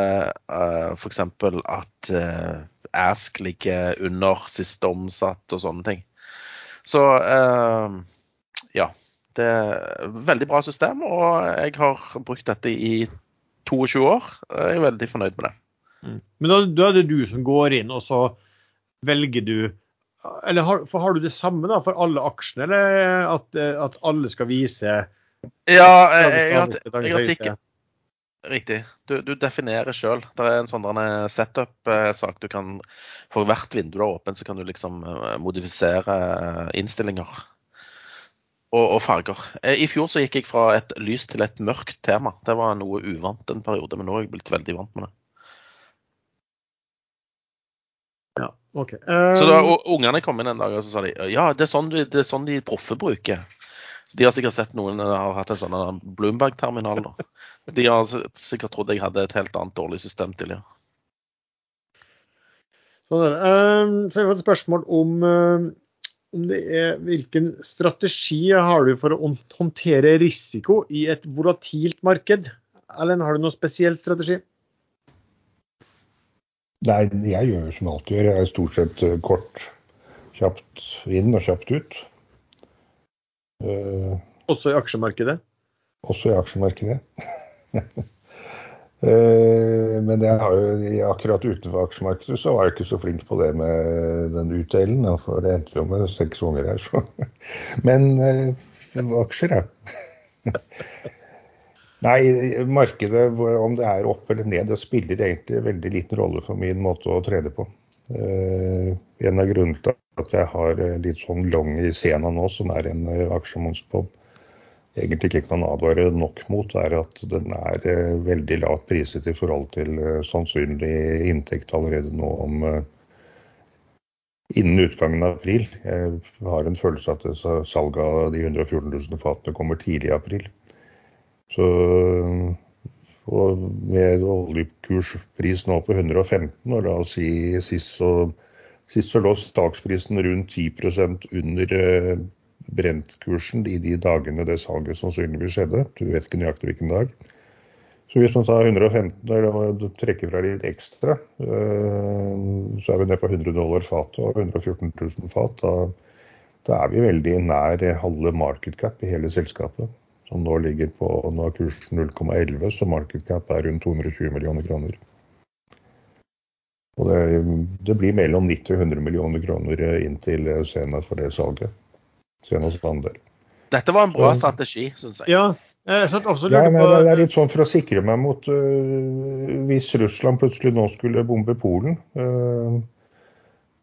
Eh, F.eks. at eh, Ask ligger under siste omsatt og sånne ting. Så eh, ja. Det er veldig bra system, og jeg har brukt dette i 22 år. Jeg er veldig fornøyd med det. Men da, da er det du som går inn, og så velger du Eller har, for har du det samme da for alle aksjene, eller at, eh, at alle skal vise Ja, jeg, har, har tikket. Riktig. Du, du definerer sjøl. Det er en sånn der setup-sak du kan For hvert vindu du har åpent, så kan du liksom eh, modifisere eh, innstillinger. Og, og farger. Eh, I fjor så gikk jeg fra et lyst til et mørkt tema. Det var noe uvant en periode, men nå er jeg blitt veldig vant med det. Ja, OK. Så da Um, ungene kom inn en dag og så sa de, ja, det er sånn, det er sånn de proffe bruker. De har sikkert sett noen som har hatt en sånn eh, Bloomberg-terminal. da. De har sikkert trodd jeg hadde et helt annet dårlig system tidligere. Sånn er det. Um, så har fått et spørsmål om, um, om det er, hvilken strategi har du for å håndtere risiko i et volatilt marked? Ellen, har du noen spesiell strategi? Nei, jeg gjør som jeg alltid gjør. Jeg er stort sett eh, kort. Kjapt inn og kjapt ut. Uh, Også i aksjemarkedet? også i aksjemarkedet. uh, [laughs] men jeg har jo, akkurat utenfor aksjemarkedet så var jeg ikke så flink på det med den utdelen. For det endte jo med seks unger her, så. [laughs] Men uh, aksjer, ja. [laughs] Nei, markedet, om det er opp eller ned, det spiller egentlig veldig liten rolle for min måte å trede på. Uh, en av grunnene til at jeg har eh, litt sånn long i scena nå, som er en uh, aksje man egentlig ikke kan advare nok mot, er at den er uh, veldig lavt priset i forhold til eh, sannsynlig inntekt allerede nå om eh, innen utgangen av april. Jeg har en følelse at det, salget av de 114 000 fatene kommer tidlig i april. Så og med oljekurspris nå på 115, og la oss si sist så, sist så lå staksprisen rundt 10% under brentkursen i de dagene det salget sannsynligvis skjedde. Du vet ikke nøyaktig hvilken dag. Så hvis man tar 115 og trekker fra litt ekstra, eh, så er vi nede på 100 dollar fatet og 114 000 fat. Da, da er vi veldig nær halve market cap i hele selskapet. Som nå ligger på nå er kurs 0,11, så market cap er rundt 220 millioner kroner. Og det, det blir mellom 90 og 100 millioner kroner inn til Sena for det salget. Senas andel. Dette var en bra Så- strategi, syns jeg. Ja, jeg Ja, nei, det er litt sånn for å sikre meg mot uh, Hvis Russland plutselig nå skulle bombe Polen, uh,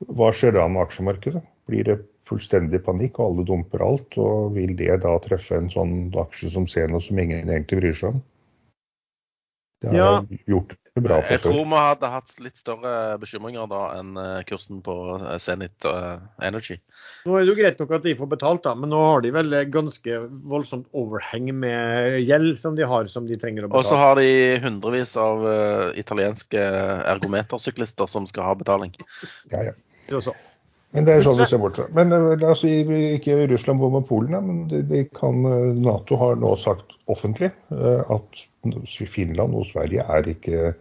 hva skjer da med aksjemarkedet? Blir det fullstendig panikk, og alle dumper alt? Og vil det da treffe en sånn aksje som Zeno som ingen egentlig bryr seg om? Det har Ja. gjort det bra på Jeg tror vi hadde hatt litt større bekymringer da enn eh, kursen på eh, Zenit eh, Energy. Nå er det jo greit nok at de får betalt, da, men nå har de vel ganske voldsomt overheng med gjeld som de har, som de trenger å betale. Og så har de hundrevis av italienske ergometersyklister som skal ha betaling. Ja, ja. Det også. Men det er sånn vi ser bort fra. Men øh, la oss si ikke Russland bomber Polen, da, men de, de kan, øh, Nato har nå sagt offentlig øh, at Finland og Sverige er ikke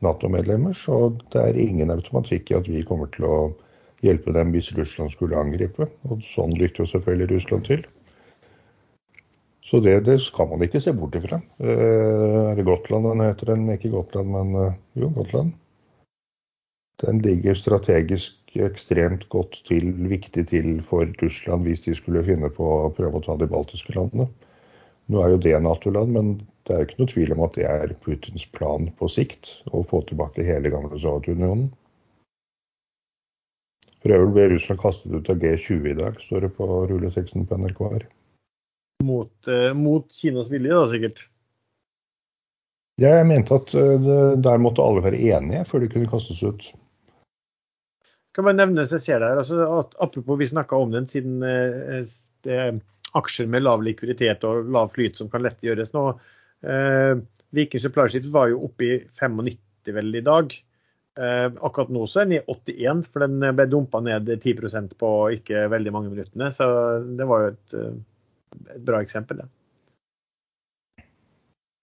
Nato-medlemmer. Så det er ingen automatikk i at vi kommer til å hjelpe dem hvis Russland skulle angripe. Og sånn lytter jo selvfølgelig Russland til. Så det, det skal man ikke se bort ifra. Eh, er det Gotland den heter? Den ikke Gotland, men eh, jo, Gotland. Den ligger strategisk ekstremt godt til, viktig til for Russland hvis de skulle finne på å prøve å ta de baltiske landene. Nå er jo det Nato-land, men det er jo ikke noe tvil om at det er Putins plan på sikt å få tilbake hele gamle Sovjetunionen. For øvrig ble Russland kastet ut av G20 i dag, står det på rulleteksten på NRK her. Mot, eh, mot Kinas vilje, da sikkert. Jeg mente at eh, det, der måtte alle være enige før de kunne kastes ut. Kan bare nevne jeg ser der, altså, Apropos vi snakka om den siden eh, det er aksjer med lav likviditet og lav flyt som kan lett gjøres nå. Eh, Viking Supply Ship var jo oppe i 95 vel i dag. Eh, akkurat nå så er den i 81, for den ble dumpa ned 10% på ikke veldig mange minuttene. Så det var jo et, eh, et bra eksempel, det.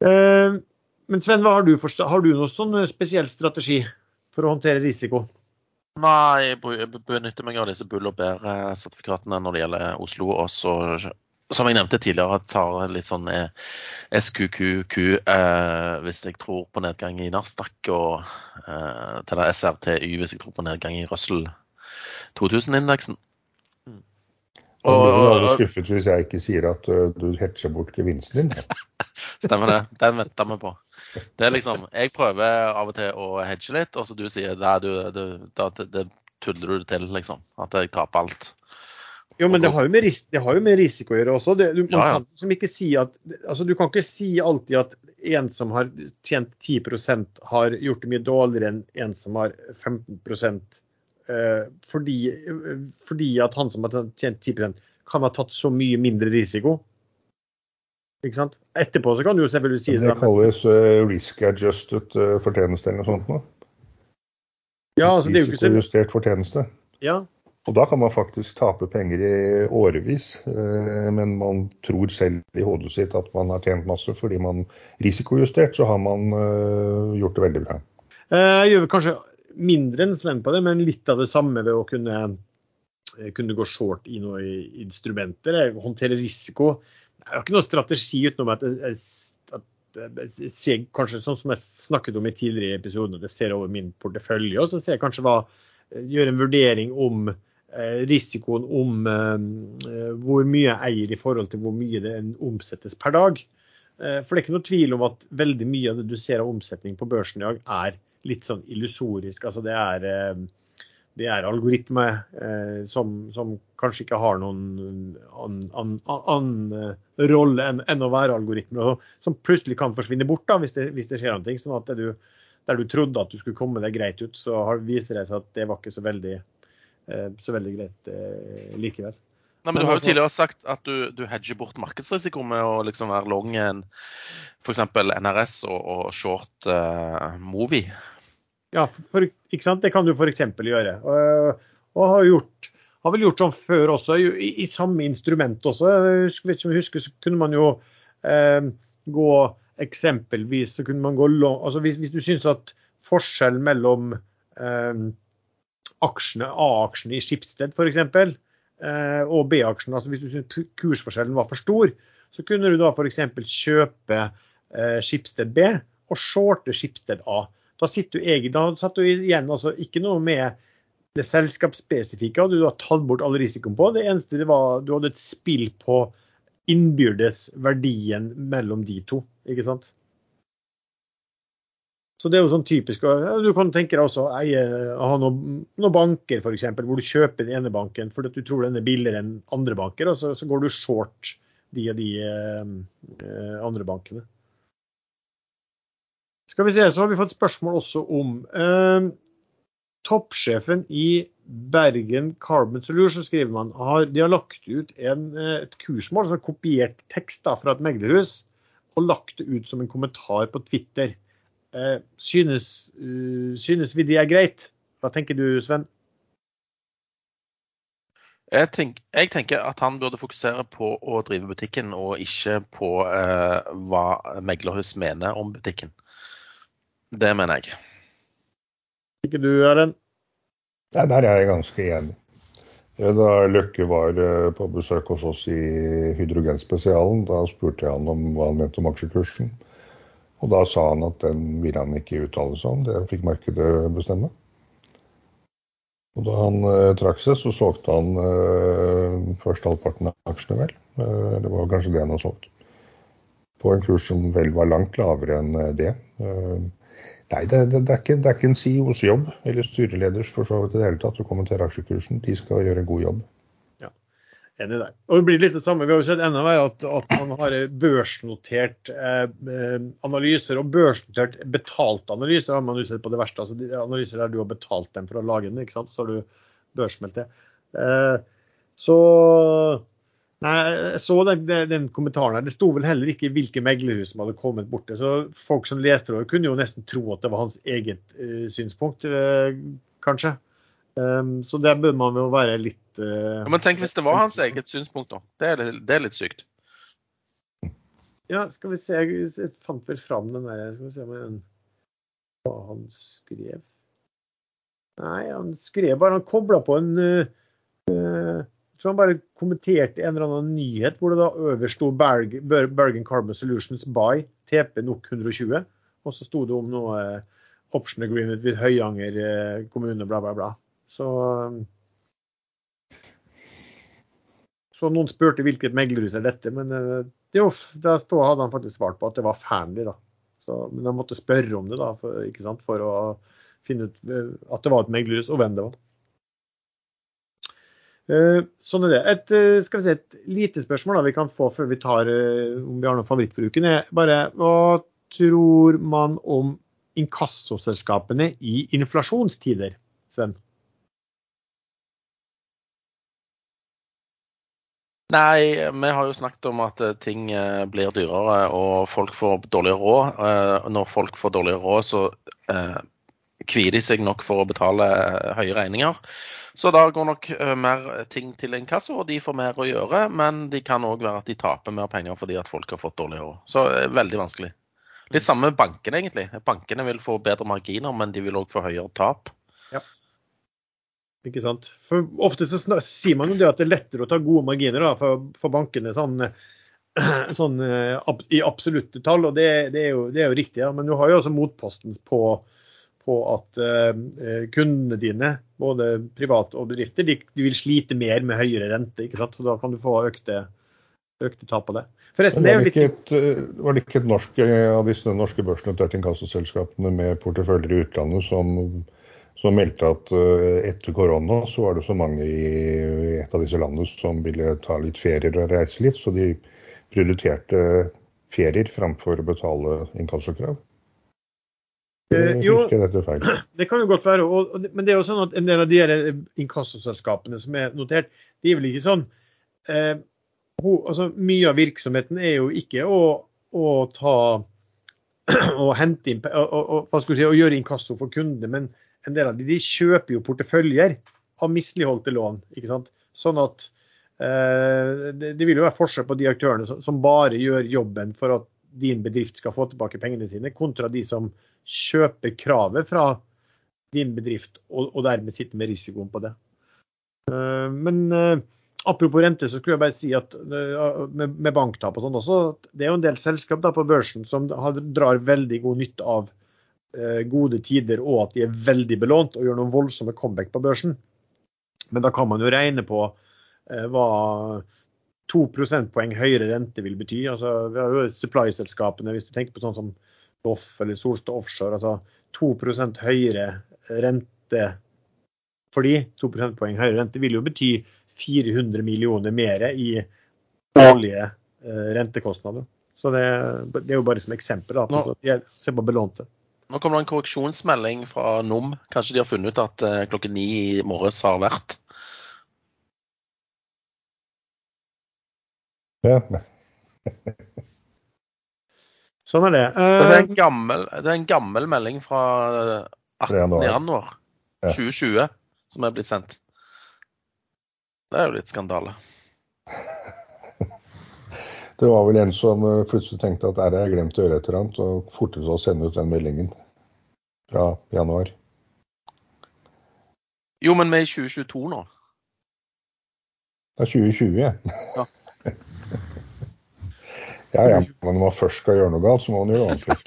Eh, men Sven, har du, har du noen sånn spesiell strategi for å håndtere risiko? Nei, jeg benytter meg av disse Bull og Bær-sertifikatene når det gjelder Oslo. Og så, som jeg nevnte tidligere, tar litt sånn eh, SQQQ eh, hvis jeg tror på nedgang i Nasdaq, og eh, til det SRTY hvis jeg tror på nedgang i Russell 2000-indeksen. Og blir vel alle Og, skuffet hvis jeg ikke sier at uh, du hedger bort gevinsten din. [laughs] stemmer det. Den venter vi på. Det er liksom, Jeg prøver av og til å hedge litt, og så du sier nei, du, du, da, det, tuller du det til, liksom. At jeg taper alt. Jo, men det har jo med, ris det har jo med risiko å gjøre også. Det, du, man Ja, ja. Kan liksom ikke si at, altså, du kan ikke si alltid at en som har tjent 10% har gjort det mye dårligere enn en som har 15 eh, fordi, eh, fordi at han som har tjent 10% kan ha tatt så mye mindre risiko. Ikke sant? Etterpå så kan du selvfølgelig si det. Det kalles uh, risk adjusted uh, fortjeneste eller noe sånt. noe. Ja, altså, det er jo ikke så, fortjeneste. ja, Og da kan man faktisk tape penger i årevis, uh, men man tror selv i hodet sitt at man har tjent masse fordi man risikojustert, så har man gjort det veldig bra. Jeg gjør kanskje mindre enn Sven på det, men litt av det samme ved å kunne, kunne gå short i noen instrumenter. Håndtere risiko. Jeg har ikke noen strategi utenom at jeg, at jeg ser kanskje sånn som jeg snakket om i tidligere episoder, at jeg ser over min portefølje, og så ser jeg kanskje hva Gjør en vurdering om eh, risikoen om eh, hvor mye jeg eier i forhold til hvor mye det omsettes per dag. Eh, For det er ikke noe tvil om at veldig mye av det du ser av omsetning på børsen i dag, er litt sånn illusorisk. Altså det er, eh, det er algoritmer eh, som, som kanskje ikke har noen annen an, an, eh, rolle enn en å være algoritmer, og som plutselig kan forsvinne bort da, hvis det, hvis det skjer noe. Sånn at det du, der du trodde at du skulle komme deg greit ut, så har, viser det seg at det var ikke så veldig, eh, så veldig greit eh, likevel. Nei, men Du har jo altså- tidligere sagt at du, du hedger bort markedsrisiko med å liksom være long en f.eks. NRS og, og short movie. Movi. Ja, for, ikke sant? Det kan du f.eks. gjøre. Og, og har, gjort, har vel gjort sånn før også, i, i samme instrument også. Jeg vet ikke om jeg husker, så kunne man jo eh, gå eksempelvis så kunne man gå long, altså hvis, hvis du syns at forskjell mellom eh, aksjene, A-aksjene i Skipsted f.eks. Eh, og B-aksjene, altså hvis du syns kursforskjellen var for stor, så kunne du da f.eks. kjøpe eh, Skipsted B og shorte Skipsted A. Da sitter du egen, da satt du igjen altså ikke noe med det selskapsspesifikke, du har tatt bort all risikoen på. Det eneste det var, du hadde et spill på innbyrdes verdien mellom de to, ikke sant. Så det er jo sånn typisk. Du kan tenke deg også å ha noen, noen banker f.eks., hvor du kjøper den ene banken fordi du tror den er billigere enn andre banker, og så, så går du short de og de eh, eh, andre bankene. Skal vi se, så har vi fått spørsmål også om eh, toppsjefen i Bergen Carbon Solution skriver man, har, de har lagt ut en, eh, et kursmål, altså kopiert tekst da, fra et meglerhus, og lagt det ut som en kommentar på Twitter. Eh, synes, uh, synes vi det er greit? Hva tenker du, Sven? Jeg, tenk, jeg tenker at han burde fokusere på å drive butikken, og ikke på eh, hva meglerhus mener om butikken. Det mener jeg. Ikke du, Erlend? Nei, der er jeg ganske enig. Da Løkke var eh, på besøk hos oss i Hydrogenspesialen, da spurte jeg han om hva han mente om aksjekursen. Og da sa han at den ville han ikke uttale seg om, det fikk markedet bestemme. Og da han eh, trakk seg, så solgte han eh, først halvparten av aksjene, vel. Eh, det var kanskje det han har solgt. På en kurs som vel var langt lavere enn eh, det. Eh, Nei, det, det, det, er ikke, det, er ikke, en CEOs jobb, eller styreleders for så vidt i det hele tatt, å kommentere aksjekursen. De skal gjøre en god jobb. Ja, enig der. Og det blir litt det samme. Vi har jo sett enda mer at, at man har børsnotert eh, analyser, og børsnotert betalte analyser har man jo sett på det verste. altså de Analyser der du har betalt dem for å lage den, ikke sant? så har du børsmeldt det. Eh, så Nei, jeg så den, den, kommentaren her. Det sto vel heller ikke hvilke meglerhus som hadde kommet borte. Så folk som leste det, kunne jo nesten tro at det var hans eget uh, synspunkt, uh, kanskje. Um, så der bør man jo være litt uh, ja, Men tenk hvis det var hans eget synspunkt, da. Det er, det er litt sykt. Ja, skal vi se. Jeg fant vel fram den der. Skal vi se om jeg, hva han skrev. Nei, han skrev bare Han kobla på en han bare kommenterte en eller annen nyhet hvor det da øverst sto Bergen Carbon Solutions by TP NOK 120. Og så sto det om noe eh, option agreement ved Høyanger eh, kommune, bla, bla, bla. Så, eh, så noen spurte hvilket meglerhus er dette, men det, da stod, hadde han faktisk svart på at det var Fearnley, da. Så, men han måtte spørre om det da, for, for å finne ut at det var et meglerhus, og hvem det var. Eh, sånn er det. Et, eh, skal vi si, et lite spørsmål da vi kan få før vi tar eh, om vi har noen favorittbruken, er bare hva tror man om inkassoselskapene i inflasjonstider, Sven? Nei, vi har jo snakket om at ting blir dyrere og folk får dårligere råd. Når folk får dårligere råd, så kvier de seg nok for å betale høye regninger. Så da går nok uh, mer ting til inkasso, og de får mer å gjøre. Men det kan òg være at de taper mer penger fordi at folk har fått dårligere råd. Så er veldig vanskelig. Litt samme med bankene, egentlig. Bankene vil få bedre marginer, men de vil òg få høyere tap. Ja. Ikke sant. For Ofte så sier man jo det at det er lettere å ta gode marginer da, for, for bankene sånn, [clears throat] sånn, i absolutte tall, og det, det, er jo, det, er jo, riktig. Ja. Men du har jo også motposten på på at uh, kundene dine, både private og bedrifter, de, de, vil slite mer med høyere rente. ikke sant? Så da kan du få økte, økte tap på det. Forresten, det er jo litt... Eh, var det ikke et norsk eh, av disse norske børsnoterte inkassoselskapene med porteføljer i utlandet som, som, meldte at etter korona så var det så mange i et av disse landene som ville ta litt ferier og reise litt, så de prioriterte ferier framfor å betale inkassokrav? Eh, jo, [clears throat] det kan jo godt være. Og, og, men det er jo sånn at en del av de her inkassoselskapene som er notert, de er vel ikke sånn uh, ho, altså, Mye av virksomheten er jo ikke å, å ta [clears throat] og hente inn og, og, hva skal si, og gjøre inkasso for kundene, men en del av de, de kjøper jo porteføljer av misligholdte lån. ikke sant? Sånn at uh, det, det, vil jo være forskjell på de aktørene som, som bare gjør jobben for at din bedrift skal få tilbake pengene sine, kontra de som kjøper kravet fra din bedrift, og, og dermed sitte med risikoen på det. Uh, men uh, apropos rente, så skulle jeg bare si at uh, med, med, banktap og sånn også, det er jo en del selskap da på børsen som har, drar veldig god nytte av gode tider og at de er veldig belånt og gjør noen voldsomme comeback på børsen. Men da kan man jo regne på hva to prosentpoeng høyere rente vil bety. Altså, vi har jo supply-selskapene, hvis du tenker på sånn som Doff eller Solstad Offshore, altså 2% høyere rente fordi 2 prosentpoeng høyere rente, vil jo bety 400 millioner mer i årlige eh, rentekostnader. Så det, det, er jo bare som eksempel. da, nå, Se på belånte. Nå kommer det en korreksjonsmelding fra NOM. Kanskje de har funnet ut at eh, klokken ni i morges har vært? Ja. Sånn er det. Uh, det, er en eh, gammel, det er en gammel melding fra 18. januar 2020 som er blitt sendt. Det er jo litt skandale. [laughs] Det var vel en som eh, plutselig tenkte at der har jeg glemt å gjøre et eller annet, og fortet seg å sende ut den meldingen fra januar. Jo, men vi er i 2022 nå. Det er 2020, ja. Ja. [laughs] ja, ja. Men når man først skal gjøre noe galt, så må man gjøre det ordentlig.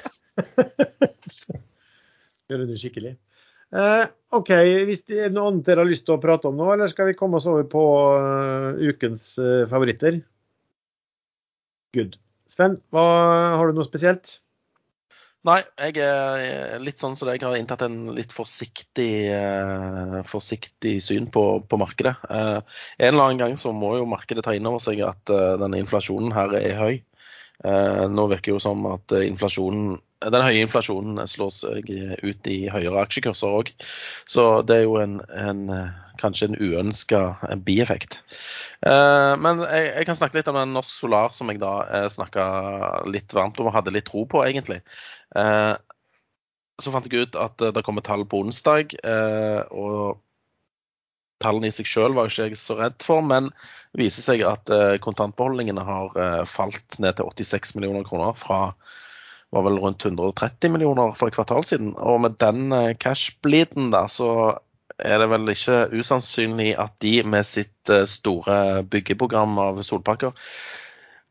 [laughs] Gjøre det skikkelig. Eh, OK, hvis det er noe annet dere har lyst til å prate om nå, eller skal vi komme oss over på uh, ukens uh, favoritter? Good. Sven, hva, har du noe spesielt? Nei, jeg er litt sånn som deg. Jeg har inntatt en litt forsiktig, eh, forsiktig syn på, på markedet. Eh, en eller annen gang så må jo markedet ta inn over seg at eh, denne inflasjonen her er høy. Eh, nå virker det jo som at eh, inflasjonen, den høye inflasjonen slår seg ut i høyere aksjekurser òg. Så det er jo en, en, eh, kanskje en uønska bieffekt. Eh, men jeg, jeg, kan snakke litt om en Norsk Solar som jeg da eh, snakka litt varmt om og hadde litt tro på, egentlig. Eh, så fant jeg ut at det kommer tall på onsdag. Eh, og tallene i seg selv var ikke jeg så redd for, men det viser seg at eh, kontantbeholdningene har eh, falt ned til 86 millioner kroner fra var vel rundt 130 millioner for et kvartal siden. Og med den eh, cash-bleeden da, så er det vel ikke usannsynlig at de med sitt store byggeprogram av solpakker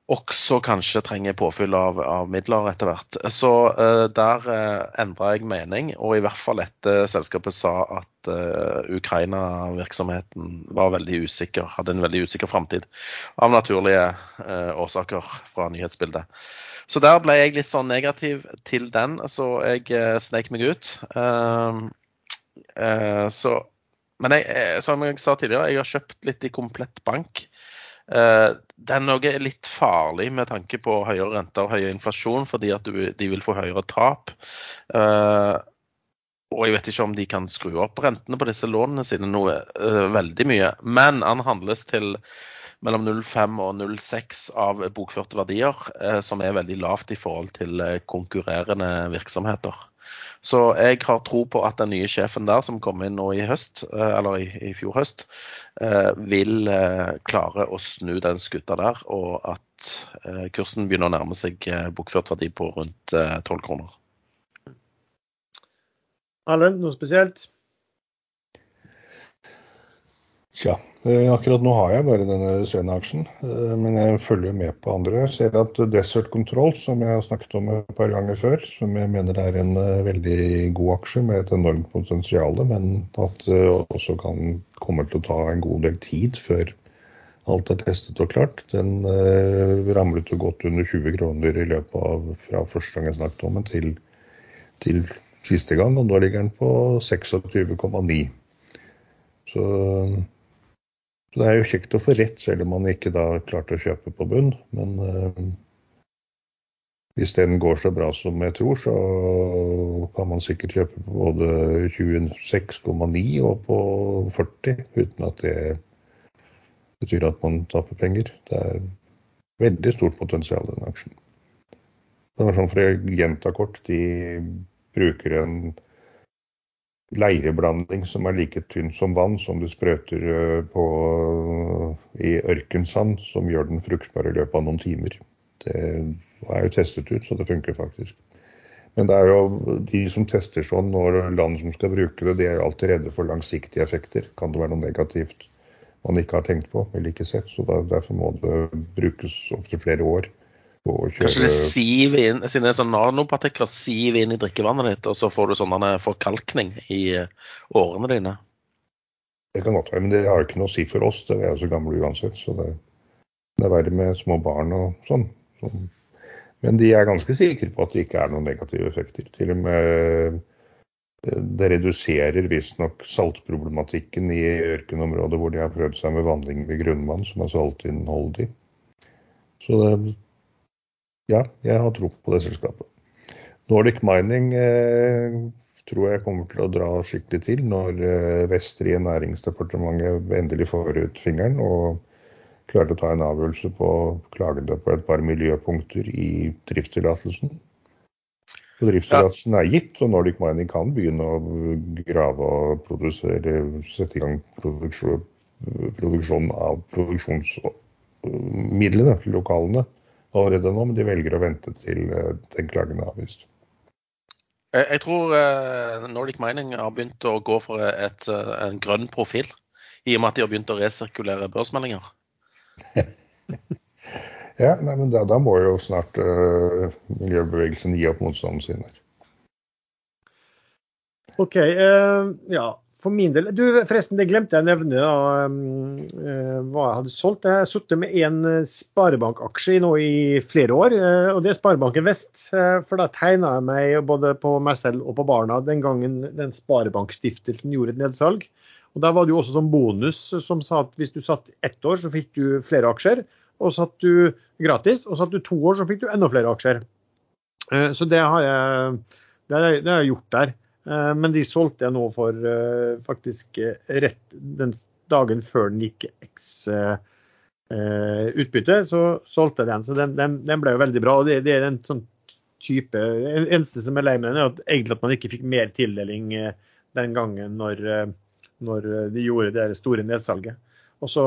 også kanskje trenger påfyll av, av midler etter hvert. Så uh, der uh, endra jeg mening, og i hvert fall etter selskapet sa at uh, Ukraina-virksomheten var veldig usikker, hadde en veldig usikker framtid. Av naturlige årsaker fra nyhetsbildet. Så der ble jeg litt sånn negativ til den, så jeg snek meg ut. så, men jeg, som jeg sa tidligere, jeg har kjøpt litt i Komplett Bank. Uh, det er litt farlig med tanke på høyere renter og høyere inflasjon, fordi at de vil få høyere tap. Uh, og jeg vet ikke om de kan skru opp rentene på disse lånene sine noe uh, veldig mye. Men han handles til mellom 0,5 og 0,6 av bokførte verdier, som er veldig lavt i forhold til konkurrerende virksomheter. Så jeg har tro på at den nye sjefen der, som kom inn nå i høst, eh, eller i, i fjor høst, eh, vil eh, klare å snu den skuta der, og at kursen begynner å nærme seg bokført verdi på rundt 12 kroner. Erlend, noe spesielt? Tja, Eh, akkurat nå har jeg bare denne Sena-aksjen, eh, men jeg følger med på andre. Jeg ser at Desert Control, som jeg har snakket om et par ganger før, som jeg mener er en eh, veldig god aksje med et enormt potensial, men at det også kan komme til å ta en god del tid før alt er testet og klart. Den ramlet jo godt under 20 kroner i løpet av fra første gang jeg snakket om den, til, til siste gang, og nå ligger den på 26,9. Så så det er jo kjekt å få rett, selv om man ikke da klarte å kjøpe på bunn. Men uh, hvis den går så bra som jeg tror, så kan man sikkert kjøpe på både 26,9 og på 40 uten at det betyr at man taper penger. Det er veldig stort potensial i den aksjen. Det var sånn for å gjenta kort, de bruker en leireblanding som er like tynn som vann, som du sprøyter eh, på i ørkensand, som gjør den fruktbar i løpet av noen timer. Det er jo testet ut, så det funker faktisk. Men det er jo de som tester sånn, og land som skal bruke det, de er jo alltid redde for langsiktige effekter. Kan det være noe negativt man ikke har tenkt på eller ikke sett? Så derfor må det brukes opptil flere år Kanskje det siver inn, er sånn nanopartikler, siver inn i drikkevannet ditt, og så får du sånn forkalkning i eh, årene dine? Det kan godt være, men det har ikke noe å si for oss. Det er jo så gamle uansett. Så det, det, er verre med små barn og sånn. Men de er ganske sikre på at det ikke er noen negative effekter. Til og med eh, det reduserer visstnok saltproblematikken i ørkenområdet hvor de har prøvd seg med vanning med grunnvann som er saltinnholdig. Så det, ja, jeg har tro på det selskapet. Nordic Mining eh, tror jeg kommer til å dra skikkelig til når eh, Vestre Næringsdepartementet endelig får ut fingeren og klarer å ta en avgjørelse på klagene på et par miljøpunkter i driftstillatelsen. Driftstillatelsen er gitt, og Nordic Mining kan begynne å grave og produsere, sette i gang produksjon, produksjon av produksjonsmidlene lokalene allerede nå, men de velger å vente til eh, den klagen er avvist. Jeg tror eh, Nordic Mining har begynt å gå for et, eh, en grønn profil, i og med at de har begynt å resirkulere børsmeldinger. [laughs] Ja, nei, men da, da må jo snart uh, miljøbevegelsen gi opp motstanden sin. der. OK. Uh, ja, for min del du, Forresten, det glemte jeg å nevne da, eh, hva jeg hadde solgt. Jeg har sittet med en eh, sparebankaksje nå i flere år, eh, og det er Sparebanken Vest. For da tegna jeg meg både på meg selv og på barna den gangen den Sparebankstiftelsen gjorde et nedsalg. Og Der var det jo også sånn bonus som sa at hvis du satt ett år, så fikk du flere aksjer. Og satt du gratis, og satt du to år, så fikk du enda flere aksjer. Så det har jeg, det har jeg gjort der. Eh, Men de solgte jeg nå for eh, faktisk eh, rett den dagen før den gikk X utbytte, så solgte jeg den. Så den, den, den ble jo veldig bra. og det, det er en sånn type en- Eneste som er lei den, er at egentlig at man ikke fikk mer tildeling den gangen når, når de gjorde det store nedsalget. Og så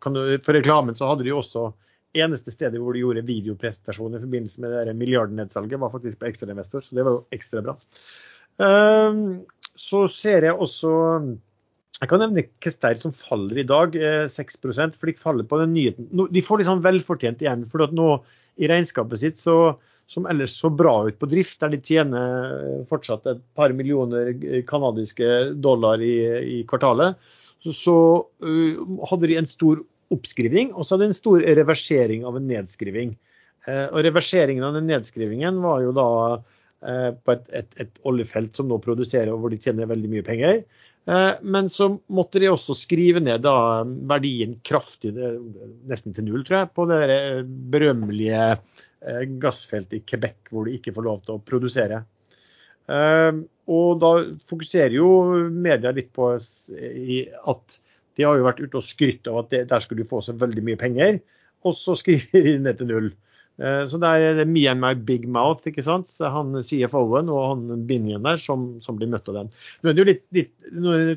kan du, For reklamen så hadde de også eneste stedet hvor de gjorde videopresentasjon i forbindelse med det milliardnedsalget, var faktisk på Ekstrainvestor, så det var jo ekstra bra. Ehm, Så ser jeg også Jeg kan nevne Kester som faller i dag, eh, 6 for de faller på den nyheten. De får sånn velfortjent igjen. for at nå i regnskapet sitt, så, som ellers så bra ut på drift, der de tjener eh, fortsatt et par millioner canadiske kanadiske dollar i, i kvartalet, så, så uh, hadde de en stor oppskriving, og så hadde de en stor reversering av en nedskriving. Uh, og reverseringen av den nedskrivingen var jo da eh, på et, et, et oljefelt som nå produserer, og hvor de tjener veldig mye penger. Eh, Men så måtte de også skrive ned da verdien kraftig, nesten til null, tror jeg, på det eh, berømmelige eh, gassfeltet i Quebec hvor de ikke får lov til å produsere. Eh, Og da fokuserer jo media litt på at de har jo vært ute og skrytt av at der skulle du få så veldig mye penger, og så skriver de ned til null. Eh, Så det er det me and my big mouth, ikke sant. Det er han CFO-en og han Binion der som, som blir møtt av den. Nå er det jo litt, litt,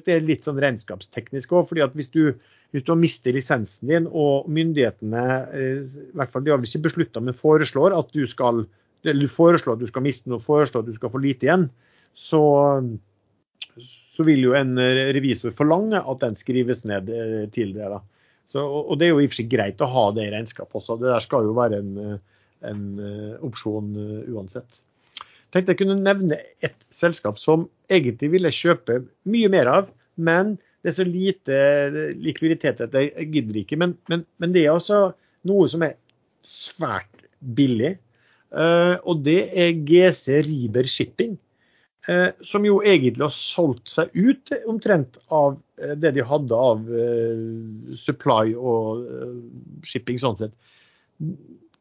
det er litt sånn regnskapsteknisk òg, fordi at hvis du, hvis du mister lisensen din og myndighetene eh, i hvert fall de har vel ikke beslutta, men foreslår at du skal eller foreslår at du skal miste og foreslår at du skal få lite igjen, så, så vil jo en revisor forlange at den skrives ned eh, til det. da. Så, og det er jo i og for seg greit å ha det i regnskapet også. Det der skal jo være en, en eh, opsjon eh, uansett. Tenkte jeg kunne nevne et selskap som egentlig ville kjøpe mye mer av, men det er så lite likviditet at jeg gidder ikke. Men, men, men det er altså noe som er svært billig. Eh, og det er GC Riber Shipping. eh, som jo egentlig har solgt seg ut omtrent av eh, det de hadde av eh, supply og eh, shipping sånn sett.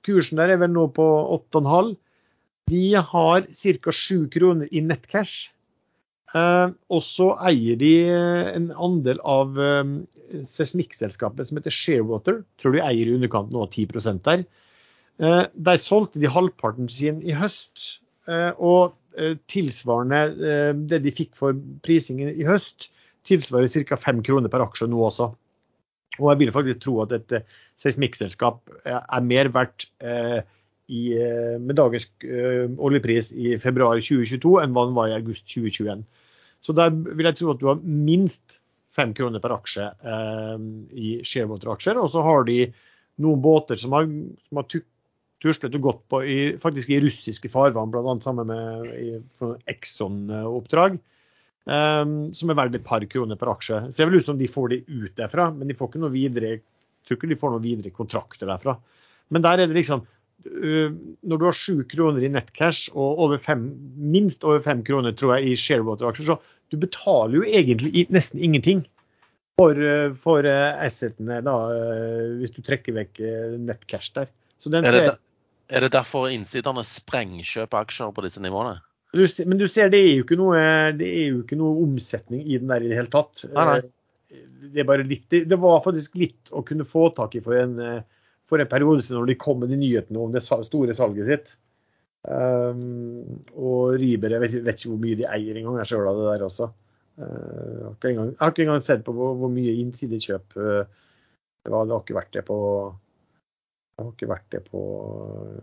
Kursen der er vel nå på 8,5. De har ca. 7 kroner i nettcash. Eh, og så eier de eh, en andel av eh, seismikkselskapet som heter Sharewater. Tror de eier i underkant nå av 10 der. Eh, der solgte de halvparten sin i høst. Eh, og eh, tilsvarende eh, det de fikk for prisingen i høst, tilsvarer ca. 5 kroner per aksje nå også. Og jeg vil faktisk tro at et eh, seismikkselskap eh, er mer verdt eh, i, eh, med dagens eh, oljepris i februar 2022 enn hva den var i august 2021. Så der vil jeg tro at du har minst fem kroner per aksje eh, i Sharewater-aksjer. Og så har de noen båter som har, som har tuslet og gått på i, faktisk i russiske farvann, bl.a. sammen med Exxon-oppdrag. Um, som er verdt et par kroner per aksje. Det ser vel ut som de får de ut derfra, men de får ikke noe videre, tror ikke de får noen videre kontrakter derfra. Men der er det liksom øh, Når du har sju kroner i nettcash og over fem, minst over fem kroner tror jeg, i Sharewater-aksjer, så du betaler jo egentlig nesten ingenting for, øh, for øh, assetene da, hvis du trekker vekk nettcash der. Så den Er det, er det derfor innsiderne sprengkjøper aksjer på disse nivåene? Du, men du ser, det er jo ikke noe, det er jo ikke noe omsetning i den der i det hele tatt. Nei, nei. Eh, Det, er bare litt, det, var faktisk litt å kunne få tak i for en, eh, for en periode siden når de kom med de nyhetene om det store salget sitt. Um, og Riber, jeg vet, vet ikke hvor mye de eier engang, jeg sjøl av det der også. Uh, jeg, har ikke engang, jeg har ikke engang sett på hvor, hvor mye innsidekjøp uh, det var. Det har ikke vært det på det har ikke vært det på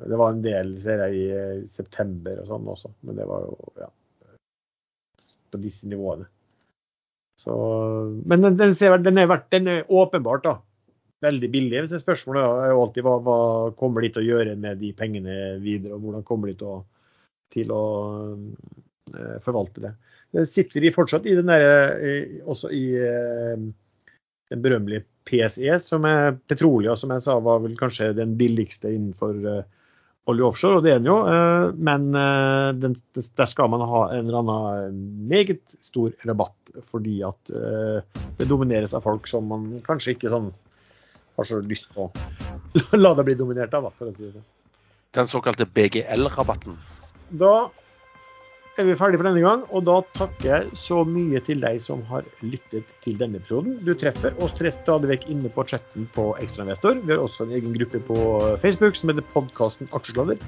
Det var en del, ser jeg, i eh, september og sånn også, men det var jo ja, på disse nivåene. Så, men den, den, ser, den, er, den er åpenbart da, veldig billig. Men Spørsmålet er jo alltid hva, hva kommer de til å gjøre med de pengene videre, og hvordan kommer de til å, til å uh, forvalte det. det. Sitter de fortsatt i den der, uh, også i uh, den berømmelige PSE, som er petroleum, som jeg sa var vel kanskje den billigste innenfor eh, olje offshore, og det er den jo. eh, Men eh, den, der skal man ha en eller annen meget stor rabatt, fordi at det domineres av folk som man kanskje ikke sånn har så lyst på å [laughs] la det bli dominert av, da, for å si det sånn. Den såkalte BGL-rabatten. Da er vi ferdige for denne gang, og da takker jeg så mye til deg som har lyttet til denne episoden. Du treffer oss stadig vekk inne på chatten på Ekstrainvestor. Vi har også en egen gruppe på Facebook som heter podkasten Aksjesladder.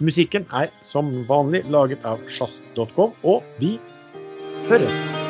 Musikken er som vanlig laget av sjazz.com, og vi høres.